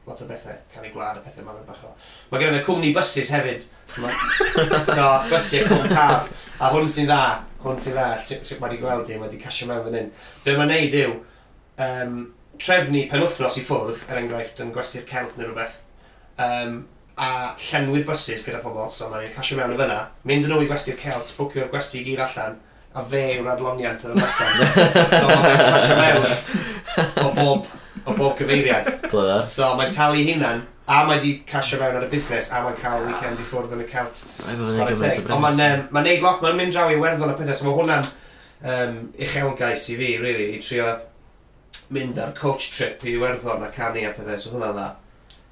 lot o bethau, canu gwlad a pethau fe'n bach o. Mae gen i cwmni bysys hefyd. so, bysiau cwm taf. A hwn sy'n dda, hwn sy'n dda, sut mae wedi gweld i, mae wedi casio mewn fan hyn. Be mae'n neud yw, um, trefnu penwthnos i ffwrdd, er enghraifft, yn gwesty'r celt neu rhywbeth, um, a llenwi'r bysys gyda pobl, so mae'n casio mewn y fyna, mynd yn ôl i gwesty'r celt, bwcio'r gwesti i gyd allan, a fe yw'r adloniant yn y noson. so mae'n casio mewn o bob, o bob cyfeiriad. Glyda. So mae'n talu hunan, a mae wedi casio mewn ar y busnes, a mae'n cael weekend i ffwrdd yn y celt. Ond mae'n ma neud lot, mae'n mynd draw i werddon a pethau, so mae hwnna'n um, uchelgais i fi, really, i trio mynd ar coach trip i werddon a canu a pethau, so hwnna'n dda.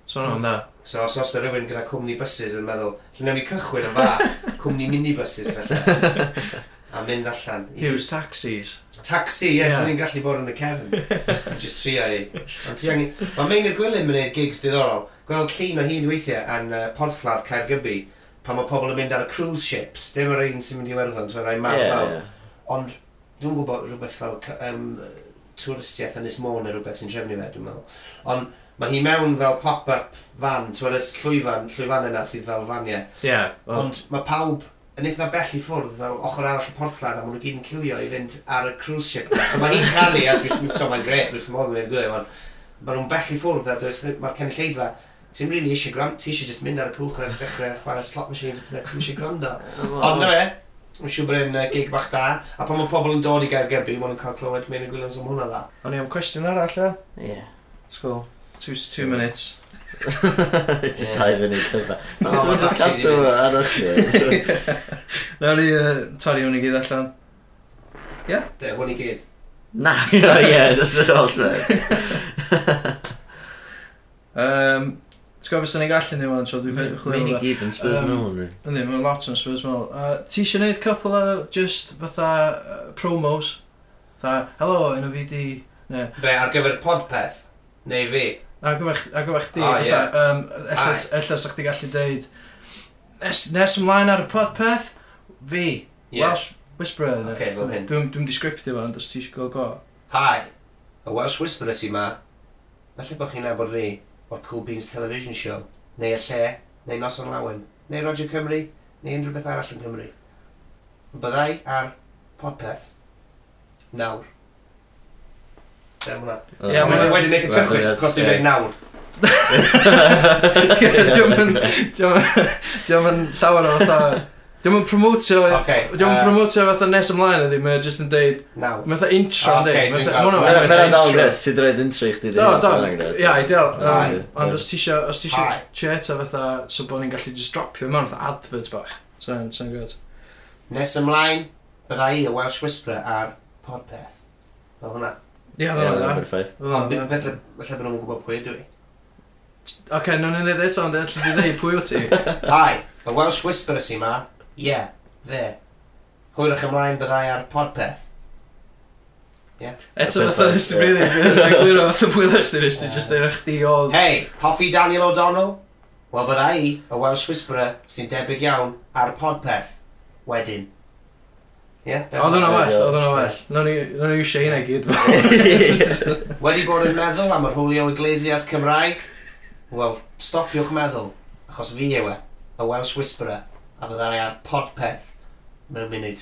So hwnna'n dda. So os oes yna rhywun gyda cwmni buses yn meddwl, lle newn ni cychwyn yn fa, cwmni minibuses felly. a mynd allan. I... Hughes taxis. Taxi, yes, yeah. ni'n gallu bod yn y cefn. Just tria i. Ond ti angen... Mae Meir Gwilym yn gwneud gigs diddorol. Gweld llun o hun weithiau yn uh, porthladd Caergybi, pan mae pobl yn mynd ar y cruise ships. Dim yr un sy'n mynd i werddon, ti'n rhaid mawr yeah, yeah. Ond dwi'n gwybod rhywbeth fel um, twristiaeth Ynys Môn neu rhywbeth sy'n trefnu fe, dwi'n meddwl. Ond Mae hi mewn fel pop-up fan, ti'n gwybod, llwyfan, llwyfan yna sydd fel faniau. Ie. Yeah, well. Ond mae pawb yn eitha bell i ffwrdd fel ochr arall y porthladd a maen nhw gyd yn cilio i fynd ar y cruise ship. So mae hi'n canu a to mae'n gret, dwi'n modd yn gwylio ond Maen nhw'n bell i ffwrdd a mae'r cenulleidfa, Ti'n really eisiau gwrando, ti eisiau just mynd ar y cwch a dechrau chwarae slot machines a pethau, ti'n eisiau gwrando. Ond na fe, Mae'n siŵr bod e'n gig bach da, a pan mae pobl yn dod i Gaergybi, maen nhw'n cael clywed Mary Williams am hwnna dda. O'n i am cwestiwn arall, e? Ie. Yeah. Sgol. Two, two minutes. just yeah. dive in i'r cyfa. Dwi'n just cadw arall ni. Nawr ni uh, torri hwn i gyd allan. Yeah? Be, hwn i gyd? Na, ie, just yr holl beth. um, Ti'n gwybod sy'n ei gallu ni wan, so dwi'n chwilio Mae'n i gyd yn Spurs Mill, ynddi? mae'n lot yn Spurs Mill. Uh, ti eisiau gwneud couple o just fatha uh, promos? Tha, helo, enw fi di... Ne. Be, ar gyfer podpeth? Neu fi? A gyfa chdi, oh, yeah. um, ella sa'ch ti gallu deud, nes, nes ymlaen ar y podpeth, fi, yeah. Welsh Whisperer. Okay, fel hyn. Dwi'n dwi disgriptio fan, os ti eisiau go go. Hi, y Welsh Whisperer ti ma. Falle bod chi'n nabod fi o'r Cool Beans Television Show, neu y lle, neu Noson Lawen, neu Roger Cymru, neu unrhyw beth arall yn Cymru. Byddai ar podpeth nawr lle mwyna. Ie, mae'n wedi wneud y cychwyn, chos ni'n dweud nawr. Diolch yn llawer o fatha... Diolch yn promotio... Diolch yn promotio fatha nes ymlaen ydi, mae'n just yn deud... Nawr. Mae'n fatha intro yn deud. Mae'n dal gres, ti'n dweud intro i chdi. Do, do. Ia, ideal. Ond os ti eisiau cheta fatha, so bod ni'n gallu just dropio mewn fatha advert bach. Sa'n gwybod. Nes ymlaen, bydda i y Welsh Whisperer ar Podpeth. Fel hwnna. Ie, oedd dda. berffaith. Ond dwi'n beth lle bod nhw'n gwybod pwy ydw i. Oce, nawn ni'n dweud eto, ond allai di dweud pwy o ti. Hi, the Welsh Whisperer sy ma. Ie, yeah, fe. Hwyrach ymlaen byddai ar podpeth. Eto nath o'n ystod bryddi, bydd yn egluro fath o'n bwylach chdi nes, dwi'n just eich di o... Hei, hoffi Daniel O'Donnell? Wel byddai i, y Welsh Whisperer, sy'n debyg iawn ar podpeth. Wedyn. Yeah, Oedd hwnna well, oedd hwnna well. Nog ni eisiau hynna i gyd. Wedi bod yn meddwl am y Julio Iglesias Cymraeg? Wel, stopiwch meddwl, achos fi yw e, y Welsh Whisperer, a byddai ar podpeth mewn munud.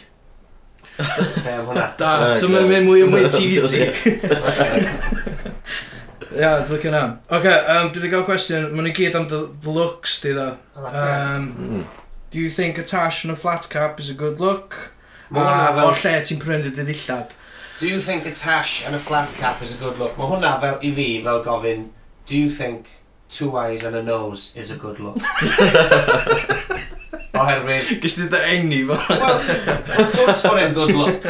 Be am hwnna? Da, so mae'n mynd mwy o mwy TVC. Ia, dwi'n lycio na. Oce, um, dwi wedi cael cwestiwn. Mae'n i gyd am dy looks di da. Um, do you think a tash and a flat cap is a good look? A fel... o lle ti'n prynu dy ddillad. Do you think a tash and a flat cap is a good look? Mae hwnna fel, i fi fel gofyn, do you think two eyes and a nose is a good look? Oherwydd... Gys ti dy enni fo? Wel, wrth gwrs bod e'n good look.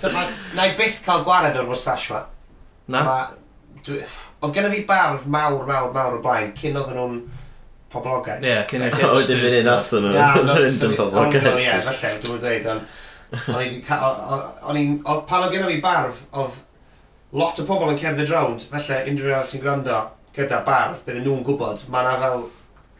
So, ma, na i byth cael gwared o'r mustache ma. Na? Ma, dwi, oedd gennym fi barf mawr, mawr, mawr o blaen, cyn oedd nhw'n poblogaeth. Ie, cyn i'r hipsters. Oedden fi'n un athyn nhw. Oedden yn poblogaeth. Ie, falle, dwi'n dweud. O'n i'n... Pan oedd gen i barf, oedd lot o pobl yn cerdded rownd, felly unrhyw un sy'n gwrando gyda barf, bydden nhw'n gwybod, mae yna fel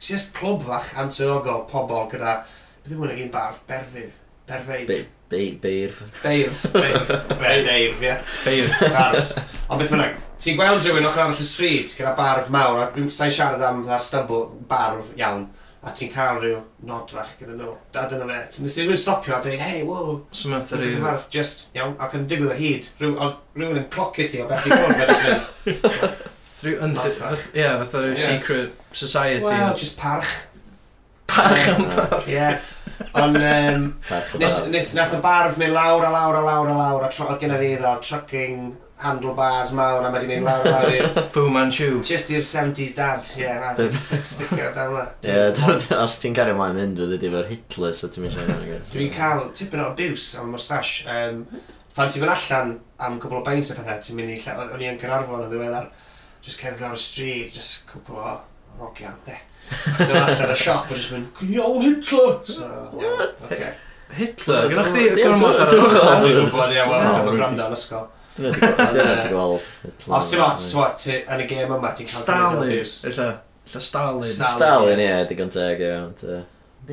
just clwb fach ansoddogol pobl gyda, bydden nhw'n egin barf, berfydd, berfeidd. Beirf. Beirf, beirf, beirf, ie. Beirf. Arfs. Ond beth bynnag, ti'n gweld rhywun ochr arall y stryd gyda barf mawr, a dwi'n sa'i siarad am dda stybl barf iawn, a ti'n cael rhyw nod fach gyda nhw. A dyna fe, ti'n nes i rhywun stopio a dweud, hei, wow. So mae'n thyrru. Dwi'n barf, just, iawn, ac yn digwydd o hyd, rhywun yn clocio ti o beth i ffwrdd, a just Ie, fatha rhyw secret society. Wel, just parch. Parch am barf. Ie. Ond um, nes, nes nath y barf mynd lawr a lawr a lawr a lawr a tro, oedd gen i fi ddo, trucking handlebars mawr a mae di mynd lawr a lawr i'r... Fu Manchu. Just i'r 70s dad, ie, yeah, mae'n sticio down la. Ie, os ti'n cario mlaen mynd fydd ydi fo'r Hitler, so ti'n mynd siarad. Dwi'n cael tipyn o abuse am mustache. Um, pan ti'n mynd allan am cwbl o baint a pethau, ti'n mynd i lle, o'n i yn Cynarfon o ddiweddar, just cerdd lawr y stryd, just cwbl o rogian, de. Dwi'n allan y siop a jyst mynd, can you Hitler? So, What? Okay. Hitler? Gwna chdi gormod ar yr ochr? Dwi'n gwybod, ie, wel, dwi'n gwrando yn ysgol. Dwi'n gweld Hitler. Eh, os ti'n mat, swat, yn y gêm yma, ti'n cael Stalin, illa. Illa Stalin. Stalin, ie, digon teg, ie.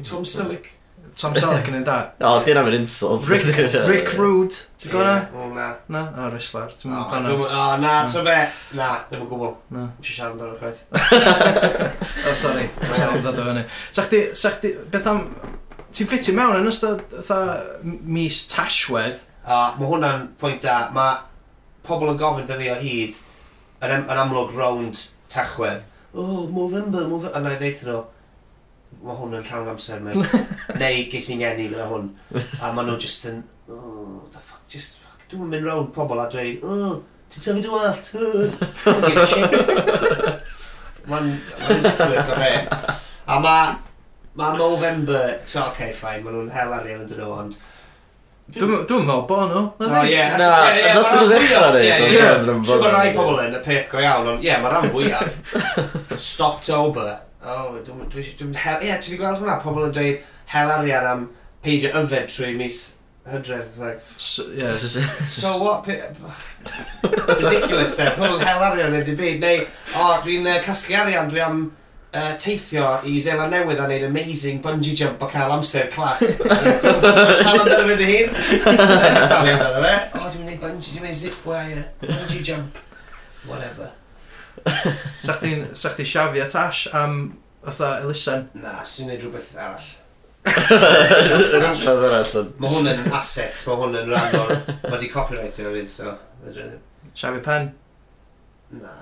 Tom Selleck. Tom Selleck yn un da. O, di na'n mynd insult. Rick, Rick Rude, ti'n gwybod na? Na. Na, o, wrestler. O, na, hmm. so be, na, ddim yn gwybod. Na. Ti'n siarad amdano'r chwaith. O, sori. sorry, ddod o fyny. Sa chdi, sa chdi, beth am, ti'n ffiti mewn yn ystod, fatha, mis tashwedd? O, mae hwnna'n pwynt da, mae pobl yn gofyn dy fi o hyd, yn, yn amlwg rownd tachwedd. O, Movember, Movember, a na i deithio nhw, mae hwn yn llawn amser mewn. Neu ges i'n geni gyda hwn. A maen nhw just yn, oh, the fuck, just, fuck, dwi'n mynd rown pobl a dweud, oh, ti'n tyfu dwi'n wallt? oh, give a shit. Mae'n ridiculous o beth. A mae, mae Movember, ti'n o'r okay, ffain, maen nhw'n hel arian yn dyn nhw, ond, Dwi'n meddwl bo nhw. O ie. Na, nos ydw i'n ddechrau dweud. Siwr bod rai pobl yn y peth go iawn, ond ie, yeah, mae rhan fwyaf. Stoptober oh, dwi'n dwi, dwi, hel... Ie, yeah, dwi wedi gweld hwnna, pobl yn dweud hel arian am peidio yfed trwy mis hydref. Like, so, yeah. so what? Ridiculous there, pobl hel arian yn byd. Neu, o, oh, dwi'n uh, casglu arian, dwi am uh, teithio i Zeland Newydd a wneud amazing bungee jump o cael amser clas. Tal amdano fe dy hun. Tal amdano fe. O, dwi'n gwneud bungee, dwi'n mynd zip bungee jump. Whatever. sa chdi'n chdi a Tash am fatha elusen? Na, sy'n gwneud rhywbeth arall. Rhywbeth arall. Mae hwn yn asset, mae hwn yn rhan o'r... Mae di copyright o'r un, so... Siafi pen? Na.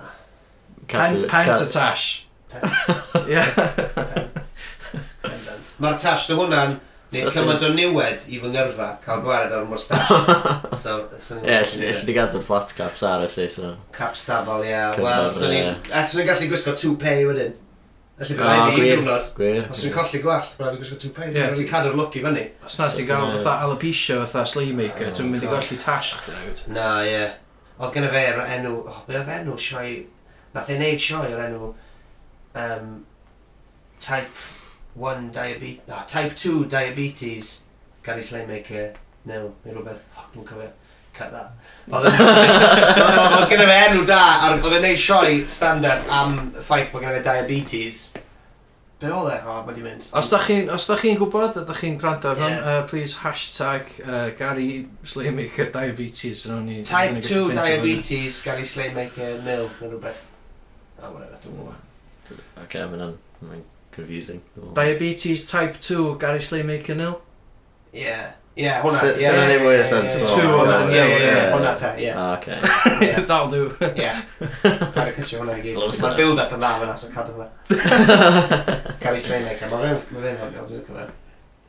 Pen, pen to Tash. Pen. Ie. Pendant. Mae'r Tash, so hwnna'n... Neu cymaint o niwed i fy ngyrfa, cael gwared o'r mustache. so, so Ie, lle e. di gadw'r flat caps ar y lle, so... Cap stafel, ie. Wel, so ni... Eto ni'n gallu gwisgo 2 wedyn. Felly bydd rhaid i diwrnod. Os dwi'n colli gwallt, bydd rhaid i gwisgo two-pay. Ie. ti'n cadw'r look i fyny. Os na ti'n gael fatha alopecia fatha sleigh maker, oh, ti'n mynd i golli tash chdi. Na, ie. Oedd gen i fe enw, oh, be oedd enw sioi, nath ei wneud sioi o'r enw um, type 1 diabetes, na, type 2 diabetes, Gary Slaymaker, nil, neu rhywbeth, fuck, dwi'n cofio, cut that. Oedd gen i fe enw da, a oedd e'n neud sioe stand-up am y ffaith bod gen i fe diabetes. Be oedd e? O, mae di mynd. Os da chi'n chi gwybod, a da chi'n gwrando ar hwn, yeah. uh, please hashtag uh, Gary Slaymaker diabetes. Ni, type 2 diabetes, Gary Slaymaker nil, neu rhywbeth. A ah, whatever, dwi'n gwybod. Oce, okay, mae'n confusing. Diabetes type 2, Gary Slee Maker Nil. Yeah. Yeah, hwnna. So, yeah, so yeah, yeah, mwy o sens. Two on the nil, hwnna te, ie. O, oce. That'll do. Ie. Paid o cytio hwnna i gyd. Mae'r build-up yn dda fyna, so cadw hwnna. Gary Slee Maker, mae fe'n hwnnw, dwi'n cyfer.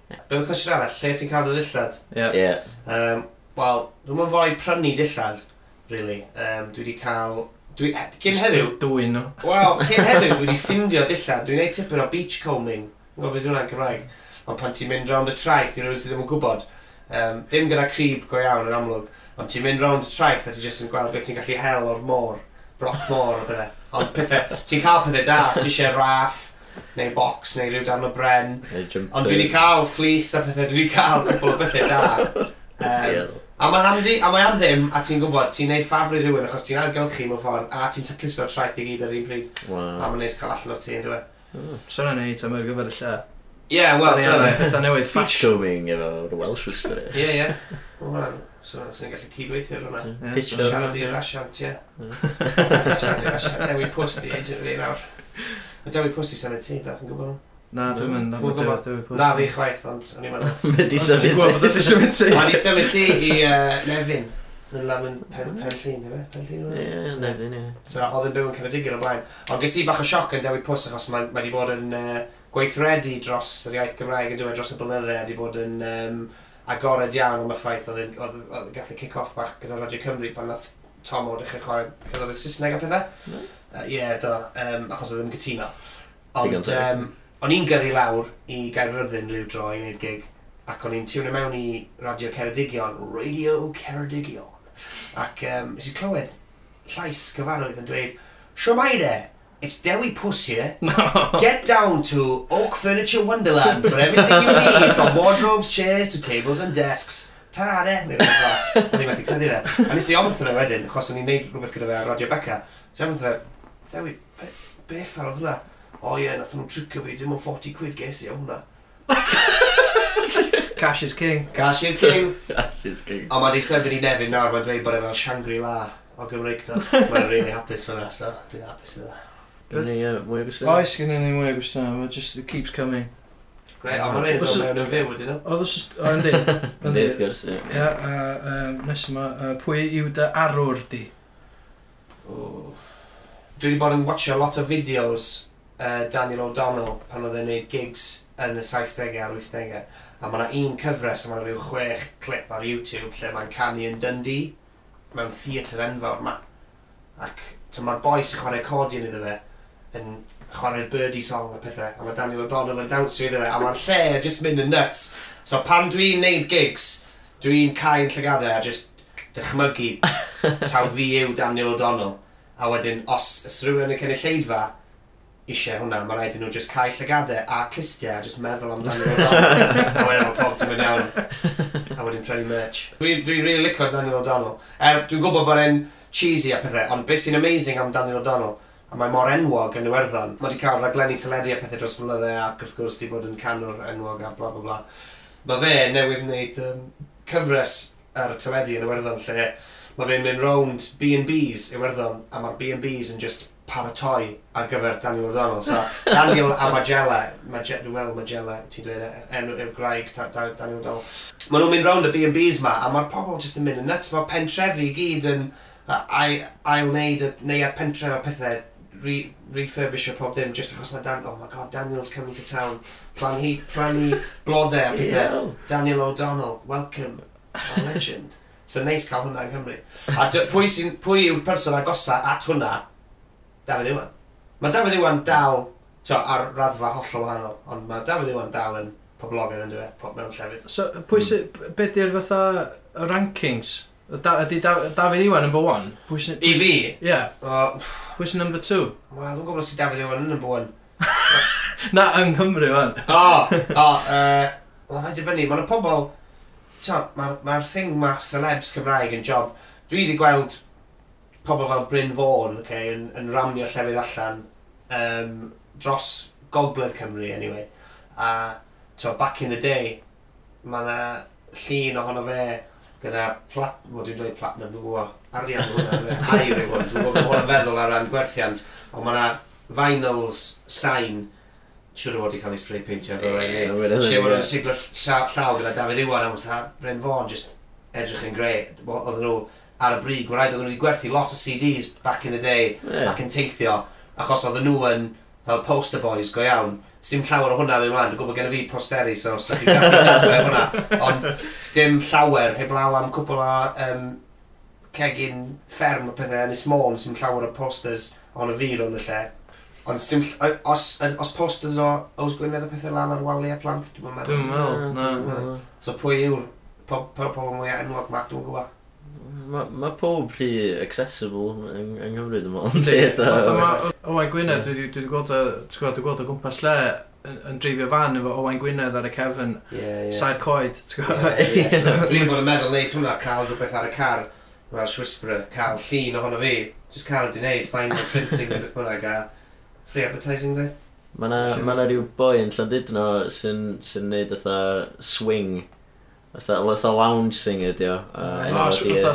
Bydd y cwestiwn arall, lle ti'n cael dy ddillad? Ie. Yeah. Um, Wel, dwi'n mynd fwy prynu dillad, really. Um, dwi wedi cael Dwi, cyn heddiw... Dwy'n nhw. Wel, cyn heddiw dwi wedi ffindio dilla, dwi'n gwneud tipyn o beachcombing, yn gofyn dwi'n Cymraeg, ond pan ti'n mynd round y traeth i rhywun sydd ddim yn gwybod, um, dim gyda crib go iawn yn amlwg, ond ti'n mynd round y traeth a ti'n jyst yn gweld beth ti'n gallu hel o'r môr, bloc môr o bethau. Ond pethau, ti'n cael pethau da, os ti eisiau raff, neu box, neu rhyw dan o bren. Ond dwi wedi cael fleece a pethau, dwi wedi cael cwbl o bethau da. Um, A mae handi, a mae am ddim, a ti'n gwybod, ti'n neud ffafr i rywun achos ti'n argylchu mewn ffordd, a ti'n tacluso traeth i gyd ar un bryd. Wow. A mae'n neis cael allan o'r ti, ynddo fe. Hmm. So yna neud am ar gyfer y lle. Ie, wel, dyna fe. Pethau newydd fashion. efo'r Welsh Whisperer. Ie, ie. Wel, so yna sy'n gallu cydweithio ar hwnna. Pitchwing. Siarad i'r asiant, ie. Hmm. Siarad i'r asiant. Dewi posti, agent fi nawr. Dewi posti sy'n y ti, da, chi'n gwybod hwn? Na, dwi'n mynd Dwi'n gwybod. Na fi chwaith, ond o'n i'n meddwl. Be di symud ti? Be di symud ti? O'n i symud ti i Nefyn. Yn lawn pen llun, efe? Pen llun? Ie, Nefyn, ie. So, oedd yn byw yn Ceredigion o blaen. Ond ges i bach o sioc yn Dewi pws, achos mae wedi bod yn gweithredu dros yr iaith Gymraeg yn dweud dros y blynydde, wedi bod yn agored iawn am y ffaith oedd gath y kick-off bach gyda Radio Cymru pan nath Tom o dechrau chwarae cyfnod Saesneg a pethau. Mm. Ie, do, achos oedd yn cytuno. Ond, o'n i'n gyrru lawr i Gaerfyrddin liw dro i wneud gig ac o'n i'n tiwnio mewn i Radio Ceredigion, Radio Ceredigion. Ac um, nes i clywed llais gyfarwydd yn dweud, Siwmaide, it's Dewi Puss here. Get down to Oak Furniture Wonderland for everything you need, from wardrobes, chairs to tables and desks. Ta-ra, ne? Neu rhywbeth fel. O'n i'n methu credu fe. A nes i ofyn fe wedyn, achos o'n i'n neud rhywbeth gyda fe ar Radio Beca. So ofyn fe, Dewi, be, beth ar oedd hwnna? o oh, ie, yeah, nath nhw'n tricio fi, dim ond 40 quid ges i o hwnna. Cash is king. Cash is king. Cash is king. A mae di sefyn i nefyn nawr, mae'n dweud bod e fel Shangri-La o Gymreig to. Mae'n really hapus fyna, so dwi'n hapus fyna. Gynny ni uh, mwy o gwestiwn? Oes, gen i ni mwy o gwestiwn, it just it keeps coming. Greit, a mae'n rhaid dod mewn yn fyw ydyn nhw? Oedd oes, o yndi. Yndi, wrth gwrs. Ia, a nes yma, pwy yw dy arwr di? Dwi wedi bod yn watcho lot o fideos uh, Daniel O'Donnell pan oedd e'n gwneud gigs yn y 70au a'r 80au. A mae yna un cyfres, a mae yna rhyw chwech clip ar YouTube lle mae'n canu yn Dundee, mewn theatr enfawr yma. Ac mae'r boi sy'n chwarae accordion iddo fe yn chwarae'r birdie song a pethau, a mae Daniel O'Donnell yn dawnsio iddo fe, a mae'r lle jyst mynd yn nuts. So pan dwi'n neud gigs, dwi'n cael llygadau a just dychmygu taw fi yw Daniel O'Donnell. A wedyn, os ys rhywun yn cynnig lleidfa, eisiau hwnna, mae rhaid i nhw just cael llygadau a clistiau a just meddwl amdano O'Donnell. a wedyn mae pob ti'n mynd iawn. A wedyn prynu merch. Dwi'n dwi really licio Daniel O'Donnell. Er, dwi'n gwybod bod e'n cheesy a pethau, ond beth sy'n amazing am Daniel O'Donnell, a mae mor enwog yn Iwerddon. Mae wedi cael rhaglenni teledu a pethau dros mlynydde ac wrth gwrs wedi bod yn canwr enwog a bla bla bla. Mae fe newydd wneud um, cyfres ar y teledu yn Iwerddon lle mae fe'n mynd rownd B&Bs Iwerddon a mae'r B&Bs yn just paratoi ar gyfer Daniel O'Donnell. So, Daniel a Magella, Magella dwi'n meddwl Magella, ti'n dweud enw y graig Daniel O'Donnell. Maen nhw'n mynd rownd y B&Bs ma, a mae'r pobl jyst yn mynd yn nuts. Mae pentrefi i gyd yn ail wneud, neu'r pentref a pethau re refurbisher pob dim, just achos mae Dan, oh my god, Daniel's coming to town. Plan hi, plan hi blodau a pethau. Yeah. Daniel O'Donnell, welcome, a legend. So neis cael hwnna yng Nghymru. A pwy, sy, pwy yw'r person agosa at hwnna Dafydd Iwan. Mae Dafydd Iwan dal to, ar raddfa hollol wahanol, ond mae Dafydd Iwan dal yn poblogaidd yn dweud mewn llefydd. So, pwy sy'n... Mm. Be di'r fatha y rankings? Da, ydy da, David Iwan number one? Pwy sy'n... I fi? Ie. Pwy sy'n number two? Wel, dwi'n gwybod sy'n Dafydd Iwan yn number one. Na, yng Nghymru, fan. O, o, uh, wel, mae'n dibynnu. Mae'n pobl... Mae'r ma, ma thing ma celebs Cymraeg yn job. Dwi wedi gweld pobl fel Bryn Fawn okay, yn, yn ramio llefydd allan um, dros gogledd Cymru, anyway. A to, back in the day, mae yna llun ohono fe gyda plat... Wel, dwi'n dweud platinum, dwi'n gwybod. Arian dwi'n gwybod. Air yw hwn. Dwi'n gwybod bod yn feddwl ar ran gwerthiant. Ond mae yna vinyls sain siwr o fod i cael ei spray paintio efo rhaid i. Lle bod yn siglo llaw gyda Dafydd Iwan, a Bryn Fawn, just edrych yn greu. Oedden nhw ar y brig. Mae'n rhaid oedden nhw wedi gwerthu lot o CDs back in the day yeah. ac yn teithio, achos oedden nhw yn fel poster boys go iawn. Sdim llawer o hwnna fi mlaen, dwi'n gwybod gen i fi posteri, so os ydych chi'n gallu dadle hwnna. Ond sdim llawer, heblaw am cwbl o um, cegin fferm o pethau yn Môn, sdim llawer o posters ond y fi rhwng y lle. Ond sdim, os, os posters o Oes Gwynedd o pethau lan ar waliau plant, dwi'n meddwl. Dwi'n meddwl, na. So pwy yw'r pobl mwyaf enwog ma, dwi'n gwybod. Mae ma pob rhi accessible yng, yng Nghymru dim ond. Owain Gwynedd, dwi wedi gweld o gwmpas lle yn dreifio fan efo Owain Gwynedd ar y cefn, yeah, yeah. sair coed, ti'n gwybod? Yeah, yeah. Dwi'n bod yn meddwl neud hwnna, cael rhywbeth ar y car, Welsh Whisperer, cael llun ohono fi, just cael ydi wneud, fine printing neu beth bynnag a free advertising day. Mae yna ma rhyw boi yn Llandudno sy'n sy neud ytha swing Fytha lounge singer di o. A ah, fatha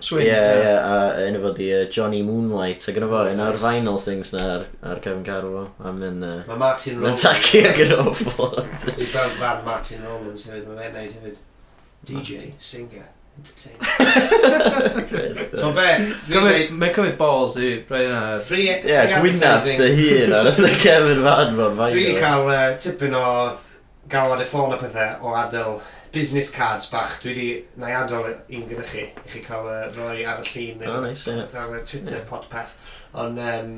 swing. Ie, ie, a un o fod i Johnny Moonlight. A gyda fo, un o'r vinyl things na ar, ar Kevin Carroll fo. A mynd... Mae Martin Rollins... Mae'n tacu ag yn ofod. Dwi'n gweld fan Martin Rollins hefyd, mae fe'n neud hefyd. DJ, singer. entertainer. so be? Mae'n cymryd balls i rhaid yna. Free, e- free yeah, Gwynaf dy hun ar ydy Kevin Van fo'n fain. Dwi'n cael tipyn o galwad i ffôn a pethau o adael business cards bach, dwi wedi neu adol un gyda chi, i chi cael uh, roi ar y llun neu oh, nice, yeah. ar y Twitter yeah. podpeth. Ond um,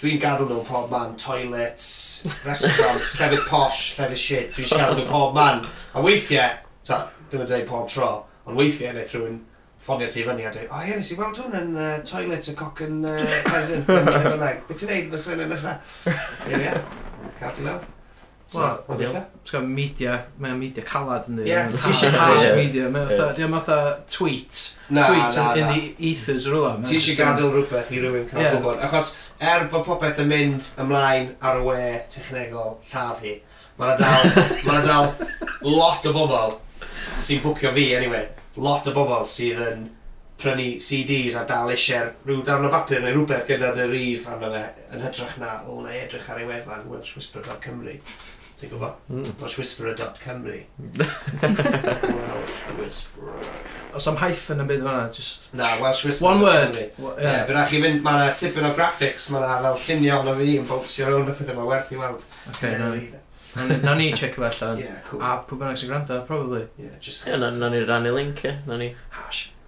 dwi'n gadw nhw pob man, toilets, restaurants, llefydd posh, llefydd shit, dwi'n gadw nhw pob man. A weithiau, ta, dwi'n dweud pob tro, ond weithiau wneud rhywun ffonio ti fyny a dweud, o oh, ie, nes i weld hwn yn uh, toilet y coc yn uh, pheasant yn lle Cymraeg. Be ti'n neud fy swy'n yn allan? Ie, ie, cael ti lawr. Wel, ti'n media, mae'n media calad yn ddi. Ti eisiau house media, mae'n fatha tweet. Tweet in na. the ethers o rhywle. Ti eisiau gadael rhywbeth i rywun cael gwybod. Achos er bod popeth yn mynd ymlaen ar y we technegol lladd hi, mae'n dal, ma dal lot o bobl sy'n bwcio fi, anyway. Lot o bobl sydd yn prynu CDs a dal eisiau rhyw darn o bapur neu rhywbeth gyda dy rif arno fe yn hytrach na, o, na edrych ar ei wefan Welsh Ti'n gwybod? Mm. Welsh Whisperer.Cymru. Welsh Whisperer. Os am hyphen yn byd fanna, just... Na, Welsh Whisperer. One word. Well, yeah. yeah, Bydd chi fynd, mae yna tipyn o graphics, mae yna fel llunio ond o fi yn bobsio rownd y pethau mae werth i weld. Okay, na ni. Na ni check o allan. Yeah, cool. A pwy bynnag sy'n gwrando, probably. Yeah, just... Yeah, na, na ni rannu link, e. Na ni. Hash.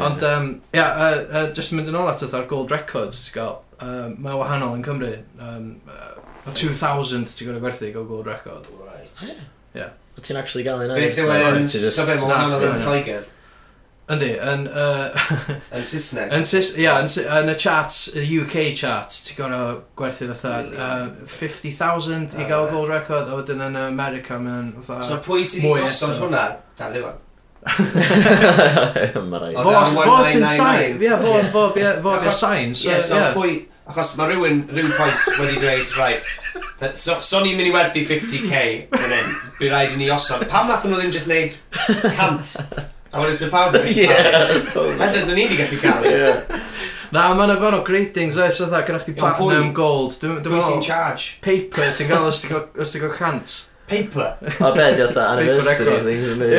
Ond, um, ia, yeah, uh, uh, just yn mynd yn ôl at o'r Gold Records, ti'n gael, um, mae wahanol yn Cymru. Um, uh, 2000 ti'n gorau gwerthu gael Gold Record. Right. Yeah. Ti'n actually gael un Beth yw yn... So be, mae wahanol yn Lloegr? Yndi, yn... Yn Saesneg? Yn Saesneg, yn y charts, y UK charts, ti'n gorau gwerthu fatha uh, 50,000 i ah, gael Gold Record, a wedyn yn America mae'n fatha... So pwy sydd wedi gosod hwnna, dan ddiwan? Mae rai. Fo sy'n sain. Ie, fo, fo, fo, fo sain. Ie, so pwy... Achos mae rhywun rhyw pwynt wedi dweud, right, that, so, so ni'n mynd i werthu 50k yn hyn, bu rhaid i ni osod. Pam nath nhw ddim just neud cant? A wedyn sy'n pawb yn Ie. Felly sy'n ni wedi gallu cael. Na, mae yna gorau gratings oes, oedd gennych chi platinum gold. Pwy sy'n charge? Paper, ti'n gael os ti'n gael cant. Paper. O, be, di oedd anniversary record. things yn mynd.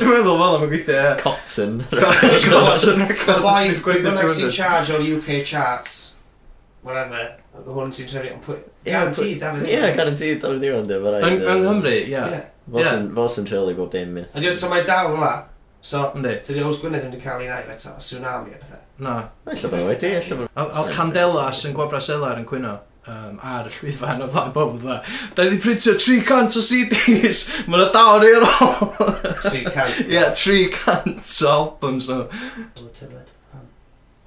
Dwi'n meddwl fel am yn gweithio, ie. Cotton. Cotton record. Boi, gwneud sy'n charge o'r UK charts, whatever, hwn sy'n trefnu, ond pwy... Guaranteed, David Iwan. Ie, guaranteed, David Iwan, dwi'n fawr. Yng Nghymru, ie. Fo sy'n trefnu bob dim, ie. A dwi'n, so mae dal fel la. So, tydi Oes Gwynedd ddim wedi cael ei wneud eto, a tsunami a pethau. Na. Ella bod wedi, ella bod. Oedd Candela sy'n gwabra selar yn cwyno um, ar y llwyfan o flaen bob dda. Da ni wedi printio 300 o CDs, mae yna dal ni ar ôl. 300? Ie, 300 o albums o. Tybed pam?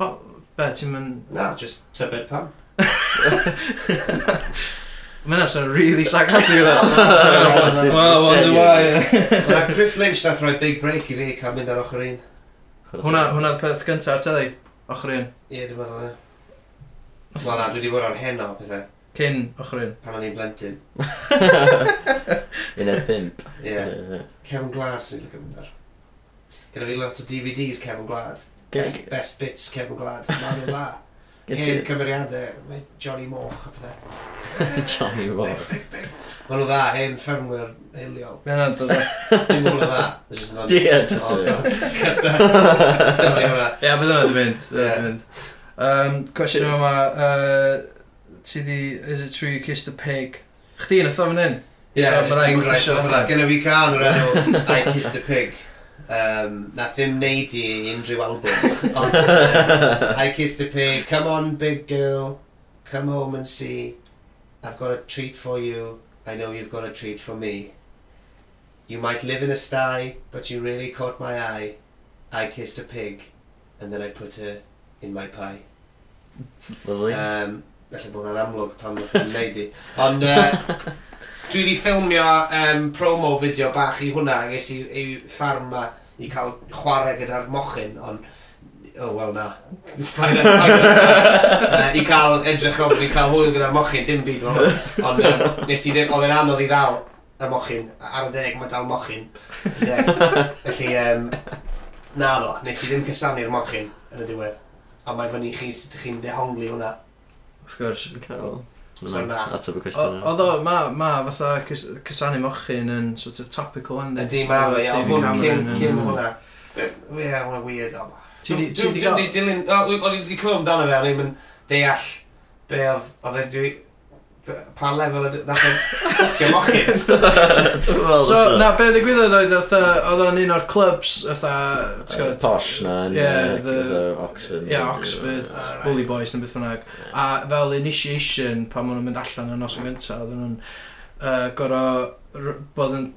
Wel, be, ti'n mynd... Na, just tybed pam. Mae yna sy'n really sarcastic yna. Well, wonder why. Mae Griff Lynch nath rhoi big break i fi cael mynd ar ochr un. Hwna, hwna'r peth gyntaf ar teli, ochr un. Ie, dwi'n meddwl, ie. Wel na, dwi wedi bod ar heno o pethau. Cyn ochr un. Pan o'n i'n blentyn. Uned pimp. Ie. Kevin Glad sy'n lygo mynd ar. Gyda fi lot o DVDs Kevin Glad. Best, best bits Kevin Glad. Ma nhw'n dda. Hen cymeriadau. Mae Johnny Moch a pethau. Johnny Moch. Ma nhw dda, hen ffermwyr hiliol. Mae hwnna'n dod at... Dim mwy o dda. Ie, just a bit. Tell me hwnna. Ie, bydd hwnna wedi mynd. Um, Cwestiwn yma, uh, ti di, is it true you kissed a pig? Chdi yn y thofn hyn? Ie, enghraifft o'n hwnna. Gen i fi can o'r enw I kissed a pig. Um, na ddim neud i unrhyw album. Ond, uh, I kissed a pig. Come on, big girl. Come home and see. I've got a treat for you. I know you've got a treat for me. You might live in a sty, but you really caught my eye. I kissed a pig, and then I put her in my pie. Lovely. Um, felly bod yn amlwg pan wnaeth i'n neud i. Ond uh, dwi wedi ffilmio um, promo fideo bach i hwnna, ges i, i ffarm ma i cael chwarae gyda'r mochyn, ond oh, wel na. Paid uh, I cael edrych ofn, i cael hwyl gyda'r mochyn, dim byd fel Ond um, nes i ddim, oedd yn anodd i ddal y mochyn, ar y deg mae dal mochyn. Felly, um, na ddo, nes i ddim cysanu'r mochyn yn y diwedd. A mae fyny chi sut ydych chi'n dehongli hwnna. Wrth gwrs. Cael. So na. Ateb y cwestiwn. Oedd o, ma, ma fatha cys, cysanu mochyn yn sort of topical yn Ydy, ma fe, ia. Oedd hwn cyn, cyn hwnna. Ie, hwnna weird. Dwi'n di dilyn, o'n i wedi clywed amdano fe, o'n i'n deall be oedd, oedd e pa lefel y... Nath o'n ffocio mochyn. So, na, be ddigwyddodd oedd oedd o'n un o'r clubs, oedd Posh na, oedd Oxford. Ie, Oxford, Bully Boys neu beth bynnag. A fel initiation, pan maen nhw'n mynd allan yn noson gyntaf, oedd nhw'n gorau bod yn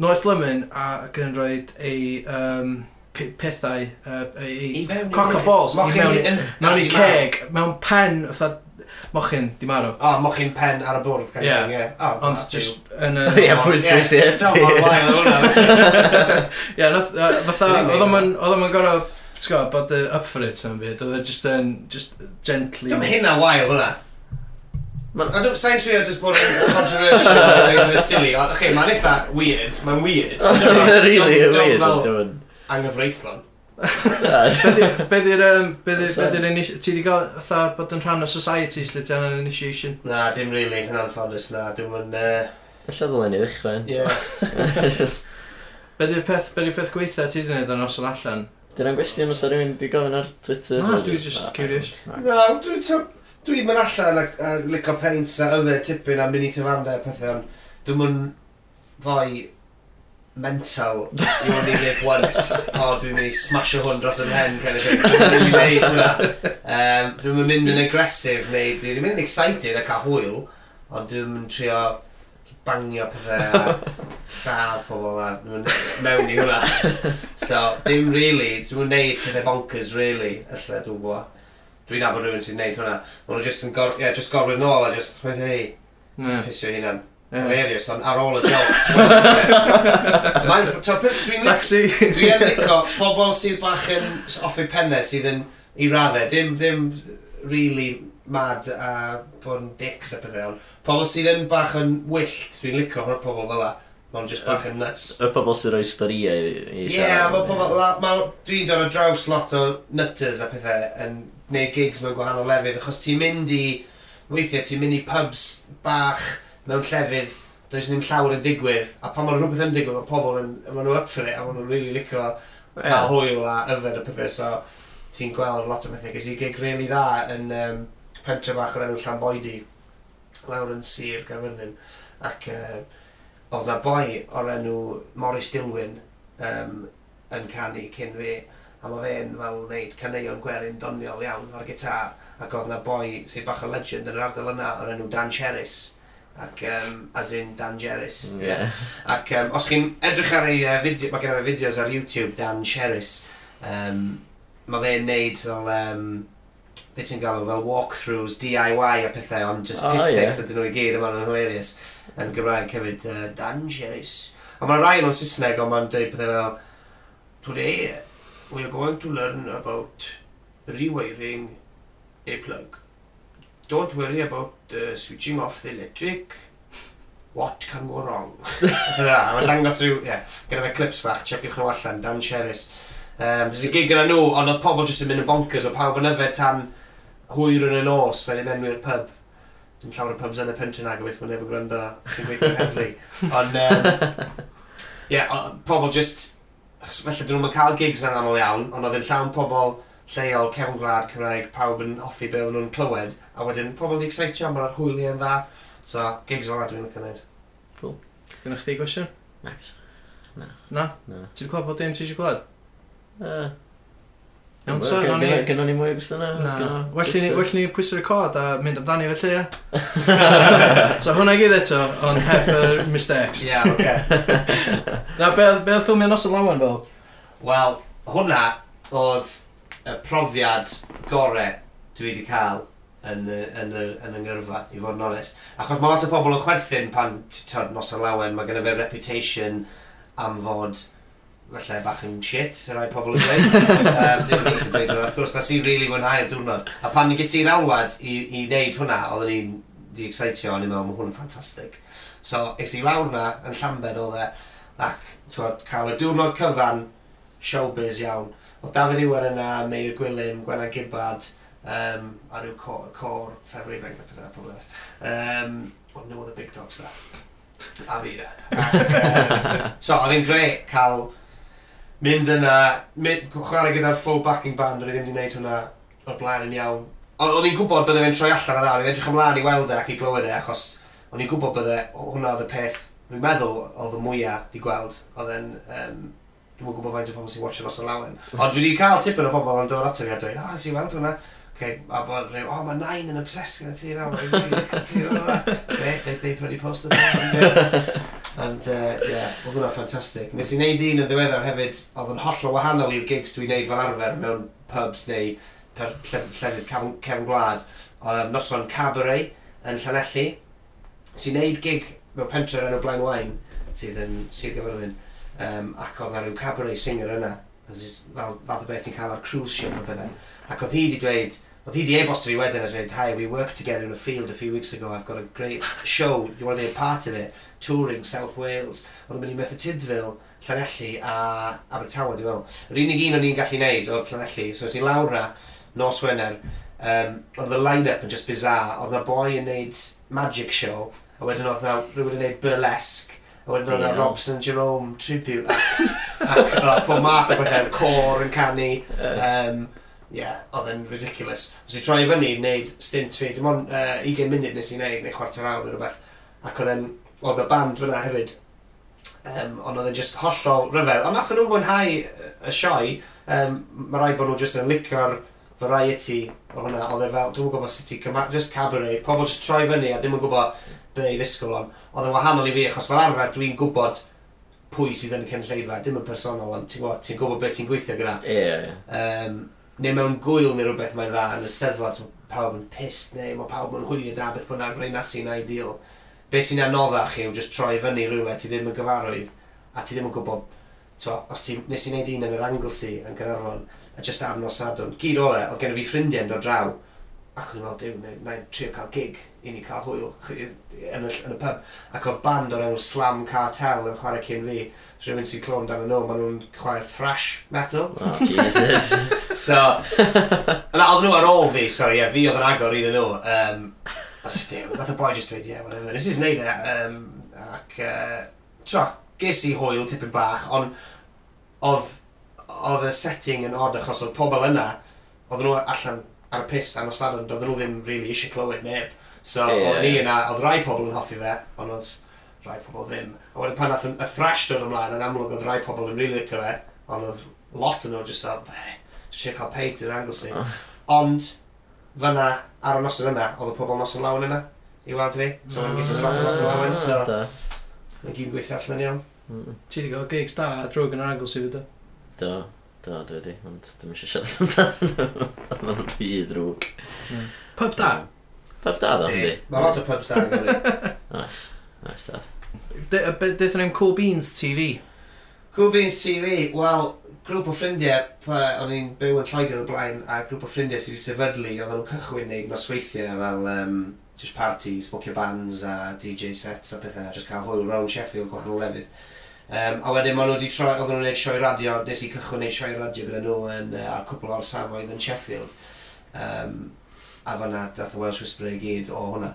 noeth blymyn a gyn roi ei um, pethau, ei cock o balls, mewn i ceg, mewn pen, oedd mochyn, di marw. O, oh, mochyn pen ar y bwrdd, kind yeah. of yeah. Oh, Ond just yn y... Ie, Bruce Bruce Ie, hwnna. Ie, fatha, oedd o'n gorau, ti'n gwybod, bod y up for it sy'n byd, oedd e just yn, just gently... Dwi'n hynna wael hwnna. Man... A dwi'n sain trio just bod yn controversial yn silly, ond, oce, okay, mae'n eitha weird, mae'n weird. really weird. Dwi'n anghyfreithlon. Be di'r... Um, be di'r... Ti di gael fatha bod yn rhan o society sli ti an initiation? Na, dim really, yn anffodus na. Dwi'n mynd... Uh... Alla ddylai ni ddechrau. Ie. Be di'r peth, be di'r peth gweitha ti di wneud ar noson allan? Dyna'n gwestiwn os rhywun di gofyn ar Twitter. Na, dwi'n just ah, curious. Na, dwi'n... Dwi'n mynd allan a licio paint a yfed tipyn a mini tyfanda a pethau. ond Dwi'n mynd fwy mental You only live once. O oh, dwi'n mynd i smasho hwn dros yn hen kind of thing. Dwi'n mynd i wneud hwnna. Um, Dwi'n mynd yn aggressive neu Dwi'n mynd yn excited a cael hwyl Ond dwi'n mynd trio bangio pethau a gael pobl a dwi'n mynd mewn i hwnna. So dim really Dwi'n mynd neud pethau bonkers really Alla dwi'n gwybod Dwi'n abod rhywun sy'n neud hwnna. Mae nhw jyst yn gor yeah, just gorfod nôl a just Hei Just pisio hunan. Yeah. Hilarious, ond ar ôl y diol. Taxi! Dwi yn licio pobl sydd bach yn off eu penne sydd yn i raddau, dim, dim really mad a bod yn dicks a pethau, ond pobl sydd yn bach yn wyllt, dwi'n licio hwn pobl fel la. Mae'n just bach yn nuts. Y pobl sy'n rhoi storiau i siarad. Ie, mae pobl... Dwi'n dod o draws lot o nutters a pethau yn gwneud gigs mewn gwahanol lefydd, achos ti'n mynd i... Weithiau ti'n mynd i pubs bach mewn llefydd, does ddim llawer yn digwydd, a pan mae rhywbeth yn digwydd, mae pobl yn, maen nhw up for it, a maen nhw'n really licio cael yeah. hwyl a yfed y pethau, so ti'n gweld lot o bethau. Gys i gig really dda yn um, pentre bach o'r enw Llanboedi, lawr yn Sir Gaerfyrddin, ac uh, oedd na boi o'r enw Morris Dilwyn um, yn canu cyn fi, a mae fe'n fel wneud caneuon gwerin doniol iawn ar gitar, ac oedd na boi sy'n bach o legend yn yr ardal yna o'r enw Dan Cheris, ac um, as in Dangerous. Mm, yeah. Ac um, os chi'n edrych ar ei uh, fideo, mae gennym fideos ar YouTube Dan Cheris, um, mae fe'n neud fel, um, beth ti'n galw, fel walkthroughs, DIY a pethau, ond just oh, piss yeah. ydyn nhw i gyd, yma'n hilarious. Yn Gymraeg hefyd, uh, Dan Cheris. A mae'n rai nhw'n Saesneg, ond mae'n dweud pethau fel, Today, we are going to learn about rewiring a plug don't worry about uh, switching off the electric. What can go wrong? A mae'n dangos rhyw, ie, yeah, gyda fe clips fach, checiwch nhw allan, Dan Sheris. Um, Dwi'n gig gyda nhw, ond oedd pobl jyst yn mynd yn bonkers, o pawb yn yfed tan hwyr yn y nos, a ddim enwi'r pub. Dim llawer o pubs yn y pentryn ag o beth mae'n efo gwrando sy'n gweithio heddlu. Ond, um, ie, yeah, pobl jyst, felly dyn nhw'n cael gigs yn aml iawn, ond oedd yn llawn pobl lleol cefn gwlad Cymraeg, pawb yn hoffi be o'n nhw'n clywed, a wedyn pobl wedi excitio, mae'r hwyli yn dda, so gigs fel dwi'n lycan gwneud. Cool. Gynna chdi gwestiwn? Next. Na. Na? Na. Ti wedi clywed bod dim ti eisiau clywed? Uh, Iawn so, gynnon ni... Gynnon ni mwy o gwestiwn na. Well ni, well ni pwysau record a mynd amdani felly, ie. so hwnna i gyd eto, ond heb uh, mistakes. Ie, yeah, oce. Na, be oedd ffilmio nos o Lawan fel? Wel, hwnna oedd y profiad gorau dwi wedi cael yn, yn, yn, yn y ngyrfa, i fod yn onest. Achos mae lot o pobl yn chwerthin pan ti'n nos o lawen, mae gennym fe reputation am fod falle bach yn shit, sy'n rhai pobl yn dweud. um, Dwi'n ddim yn dweud hwnna, wrth gwrs, nes i rili really mwynhau'r diwrnod. A pan ni gysi'r alwad i, i wneud hwnna, oedden ni'n di excitio, o'n i'n meddwl, mae hwn yn ffantastig. So, ex i lawr hwnna yn Llanber oedd e, ac twod, cael y diwrnod cyfan, showbiz iawn, Oedd Dafydd Iwan yna, Meir Gwilym, Gwenna Gibad, um, a rhyw cor, cor ffermwyr ifanc a pethau pobl yna. Um, ond nhw oedd y big dogs da. A fi da. um, so, oedd hi'n greu cael mynd yna, mynd, chwarae gyda'r full backing band, o'n i ddim wedi gwneud hwnna o'r blaen yn iawn. O'n i'n gwybod bydde fe'n troi allan a dda, o'n i'n edrych ymlaen i weld e ac i glywed e, achos o'n i'n gwybod bydde hwnna oedd y peth, dwi'n meddwl, oedd y mwyaf di gweld, oedd e'n um, Dwi'n gwybod faint o pobl sy'n watcho Ross Lawen. Ond dwi wedi cael tipyn o pobl yn dod ato fi a dweud, ah, nes i weld hwnna. Okay, a bod rhyw, oh, mae nain yn obsessed gyda ti nawr. Great, they've they pretty posted that. And, uh, yeah, oedd hwnna ffantastig. Nes i wneud un yn ddiweddar hefyd, oedd yn holl o wahanol i'r gigs dwi'n wneud fel arfer mewn pubs neu llefydd cefn gwlad. Um, noson Cabaret yn Llanelli. Nes i wneud gig mewn pentre yn y Blaen Wain sydd yn Sir Gyferddin um, ac oedd na rhyw cabaret singer yna, fel fath o beth ti'n cael ar cruise ship o bethau. Ac oedd hi wedi dweud, oedd hi wedi e-bost fi wedyn a dweud, hi, we worked together in a field a few weeks ago, I've got a great show, do you want to be a part of it? Touring South Wales, o'n yn mynd i Merthyr Tydfil, Llanelli a Abertawe, dwi'n meddwl. Yr unig un o'n i'n gallu neud oedd Llanelli, so es i lawr na, nos Wener, um, oedd y line-up yn just bizarre, oedd na boi yn neud magic show, a wedyn oedd na rhywun yn neud burlesque, wedyn oedd yeah. Robson Jerome tribute act. Ac oedd bod math o bethau, cor yn canu. Um, yeah, oedd yn ridiculous. Os i troi fyny i wneud stint fi, dim ond uh, 20 munud nes i wneud neu chwarter awr neu rhywbeth, ac oedd, yn, oedd y band fyna hefyd, um, ond oedd yn just hollol ryfedd. Ond nath nhw mwynhau y sioe, um, mae rai bod nhw just yn licio'r variety o hwnna, oedd e fel, dwi'n gwybod sut i, just cabaret, pobl just troi fyny a dim yn gwybod be i ddisgwyl ond oedd yn wahanol i fi achos fel arfer dwi'n gwybod pwy sydd yn y cynlleidfa, dim yn personol ond ti'n gwybod, ti gwybod beth ti'n gweithio gyda. Ie, yeah, yeah. um, neu mewn gwyl neu rhywbeth mae'n dda yn y steddfod, pawb yn pissed neu mae pawb yn hwylio da beth bynnag rhaid na sy'n ideal. Be sy'n anoddach yw jyst troi fyny rhywle ti ddim yn gyfarwydd a ti ddim yn gwybod Twa, os ti, nes i wneud un yn yr Anglesey yn Gynarfon, a just ar nos Sadwrn, gyd ole, oedd gen i fi ffrindiau yn dod draw, ac o'n i'n meddwl, dew, mae'n trio cael gig i ni cael hwyl yn y, yn y pub. Ac oedd band o'r enw Slam Cartel yn chwarae cyn fi. So rhywun sy'n clywed amdano nhw, maen nhw'n chwarae thrash metal. Oh, Jesus. so, yna oedd nhw ar ôl fi, sorry, yeah, fi oedd yn agor iddyn nhw. Um, os dew, nath y boi just dweud, yeah, whatever, nes i'n neud e. Um, ac, uh, tro, ges i hwyl tipyn bach, ond oedd, oedd y setting yn odd achos oedd pobl yna, oedd nhw allan ar y piss am y stadion, doedden nhw ddim really eisiau clywed neb. So yeah, o'n i yna, oedd rai pobl yn hoffi fe, ond oedd rai pobl ddim. A wedyn pan oedd y thrash dod ymlaen, yn amlwg oedd rai pobl yn really licio fe, ond oedd lot yn nhw just fel, eh, eisiau cael peit i'r Anglesey. Oh. Ond, fyna, ar y noson yna, oedd y pobl noson lawn yna, i weld fi. So o'n gyda slot o noson lawn, so mae'n gyd gweithio allan iawn. Ti wedi cael gigs da a drwg yn yr Anglesey, do? Do. Do, dwi wedi, ond dwi'n eisiau siarad amdano. Oedd nhw'n rhy drwg. Pub da? Pub da, ddo, hynny. Mae lot o pubs da, yn Gymru. Nice, nice, dad. Beth nhw'n Cool Beans TV? Cool Beans TV, wel, grŵp o ffrindiau, o'n i'n byw yn Lloegr o blaen, a grŵp o ffrindiau sydd wedi sefydlu, oedd nhw'n cychwyn neud nosweithiau fel um, just parties, bookio bands a DJ sets a pethau, just cael hwyl round Sheffield gwahanol lefydd. Um, a wedyn maen nhw wedi troi, oedden nhw'n gwneud sioe radio, nes i cychwyn gwneud sioe radio gyda nhw yn, uh, ar cwpl o'r safoedd yn Sheffield. Um, a fanna dath y Welsh Whisperer i gyd o hwnna.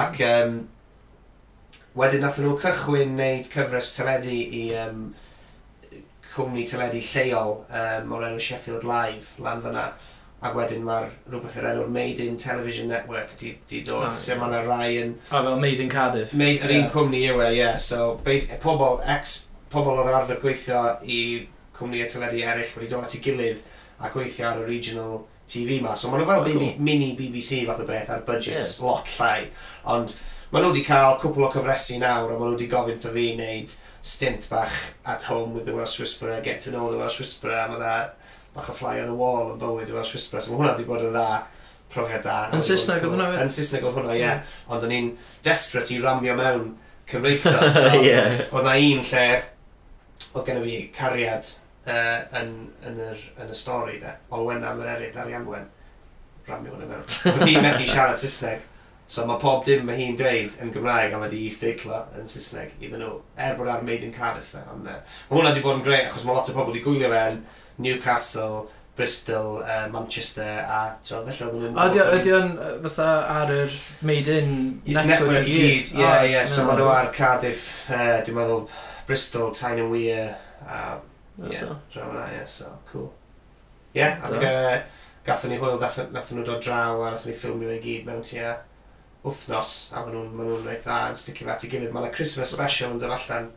Ac um, wedyn nath nhw cychwyn wneud cyfres teledu i um, cwmni teledu lleol um, o'r enw Sheffield Live lan fanna. Ac wedyn mae'r rhywbeth yr enw'r Made in Television Network di, di dod, ah, lle mae yna rai yn... A fel Made in Cardiff. Made, yr yeah. un cwmni yw e, ie. Yeah. So, base, pobl ex pobl oedd yn arfer gweithio i cwmnïau teledu eraill wedi dod at ei gilydd a gweithio ar y regional TV ma. So maen nhw fel oh, cool. Mini BBC fath o beth ar budgets yeah. lot llai. Ond maen nhw wedi cael cwpl o cyfresu nawr a maen nhw wedi gofyn wrtho fi wneud stint bach at home with the Welsh Whisperer, get to know the Welsh Whisperer, a mae dda bach o fly on the wall yn bywyd y Welsh Whisperer. So mae hwnna wedi bod yn dda profiad da. Yn Saesneg oedd hwnna? Yn Saesneg oedd hwnna, ie. Yeah. Ond o'n i'n desperate i ramio mewn Cymreictod. So, yeah. Oedd na un lle oedd gen i fi cariad uh, yn, yn, yr, yn y stori, de. Olwena Mererid ar Ianwen. Ramio hwnna mewn. Oedd hi'n methu siarad Saesneg. So mae pob dim mae hi'n dweud yn Gymraeg a mae di isdeitlo yn Saesneg iddyn nhw. Er bod ar Made in Cardiff. E. Ond, uh, mae hwnna wedi bod yn greu achos mae lot o pobl wedi gwylio fe yn Newcastle, Bristol, uh, Manchester a tro felly oedd nhw'n... Ydy ydy o'n fatha ar yr Made in network, network i gyd? Ie, ah, ie. So mae nhw ar Cardiff, uh, dwi'n meddwl Bristol, Tyne and Weir, a yeah, draw yna, ie, so, cool. Ie, yeah, ac uh, gathon ni hwyl, nathon nhw dod draw a nathon ni ffilmio i gyd mewn tua wythnos a maen nhw'n ma nhw'n reit dda yn sticio fe at ei gilydd. Mae'n Christmas special yn dod allan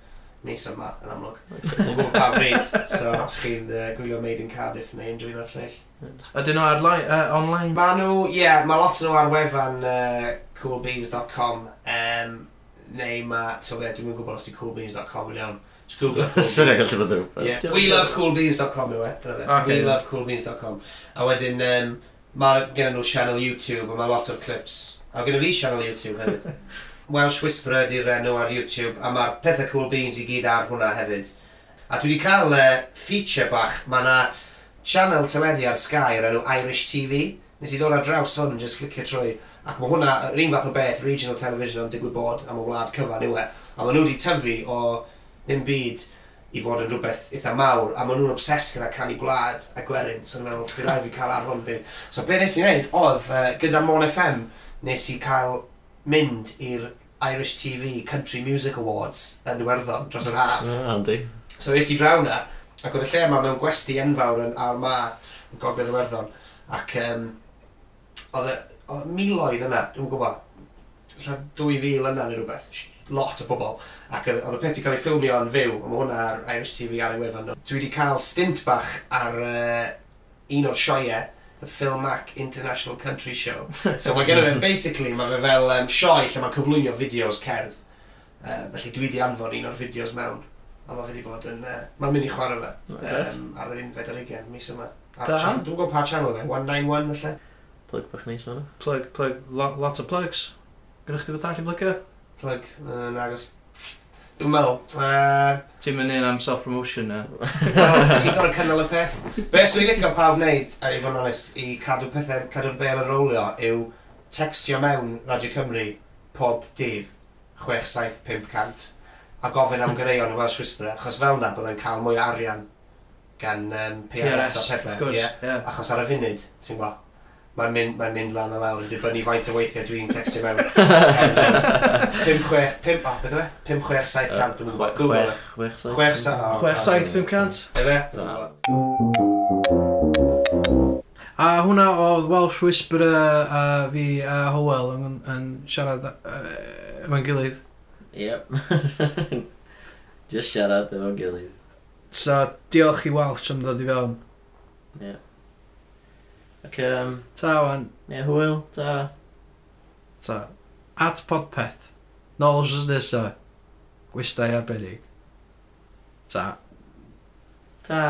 mis yma yn amlwg. Dwi'n gwybod pa bryd, so os chi'n uh, gwylio Made in Cardiff neu unrhyw un o'r lleill. Ydyn nhw ar-line, uh, online? Mae nhw, ie, yeah, mae lot o nhw ar wefan uh, coolbeans.com. Um, neu mae, ti'n gwybod, dwi'n gwybod os di coolbeans.com yn iawn. Sy'n eich gallu bod yn We love coolbeans.com yw e, dyna fe. Okay. We love coolbeans.com. A wedyn, um, mae gen nhw channel YouTube a mae lot o'r clips. A gen fi channel YouTube hefyd. Welsh Whisperer di'r enw ar YouTube a mae'r pethau cool beans i gyd ar hwnna hefyd. A dwi wedi cael uh, feature bach, mae yna channel teledu ar Sky ar enw Irish TV. Nes i ddod ar draws hwn yn just flicio trwy. Ac mae hwnna, yr un fath o beth, regional television am digwydd bod am y wlad cyfan yw e. A maen nhw wedi tyfu o ddim byd i fod yn rhywbeth eitha mawr, a maen nhw'n obses gyda canu gwlad a gwerin, so nhw'n meddwl, dwi'n rhaid fi cael ar hwn bydd. So be nes i wneud oedd, uh, gyda Mon FM, nes i cael mynd i'r Irish TV Country Music Awards yn Iwerddon dros yr haf. Ah, Andy. So es i draw na, ac oedd y lle yma mewn gwesti enfawr yn Arma, yn Gogledd Iwerddon, ac um, oedd o miloedd yna, dwi'n gwybod, lle 2000 yna neu rhywbeth, lot o bobl. Ac oedd y peth i cael ei ffilmio yn fyw, a mae hwnna ar Irish TV ar ei wefan. Dwi wedi cael stint bach ar uh, un o'r sioe, The Phil Mac International Country Show. So mae gen i basically, mae fe fel um, sioe lle mae'n cyflwyno fideos cerdd. Uh, felly dwi wedi anfon un o'r fideos mewn. A mae fe wedi bod yn... Uh, mae'n mynd i chwarae fe um, ar yr unfed ar ugen mis yma. Ar da. Dwi'n gwybod pa channel fe, 191 felly. Plug bach neis fan Plug, plug, lo, lot of plugs. Gwneud chdi fath arall i blygio? Plug, uh, nagos. Dwi'n meddwl, uh, Ti'n mynd i'n am self-promotion na? wel, ti'n gorau cynnal y peth. Be swn i'n licio pawb wneud, a i fod yn onest, i cadw pethau, cadw'r bel yn rolio, yw textio mewn Radio Cymru pob dydd 6-7-500 a gofyn am greion y Welsh Whisperer, achos fel na byddai'n cael mwy o arian gan um, PRS, PRS a pethau. Course, yeah. yeah. Achos ar y funud, ti'n gweld, mae'n mynd, mae mynd lan a lawr yn dibynnu faint o weithiau dwi'n textio mewn. 5-6, 5, o, beth yma? E? 5-6-7 cant, dwi'n gwybod. 6-7 cant? A hwnna oedd Welsh Whisperer a fi a Howell yn, yn siarad efo'n gilydd. Yep. Just siarad efo'n gilydd. So, diolch i Welsh am ddod i fewn. Yeah. Ac um, Ta wan. Ie, hwyl, ta. Ta. At podpeth. Nôl wrth nesa. Gwystau arbennig. Ta. Ta.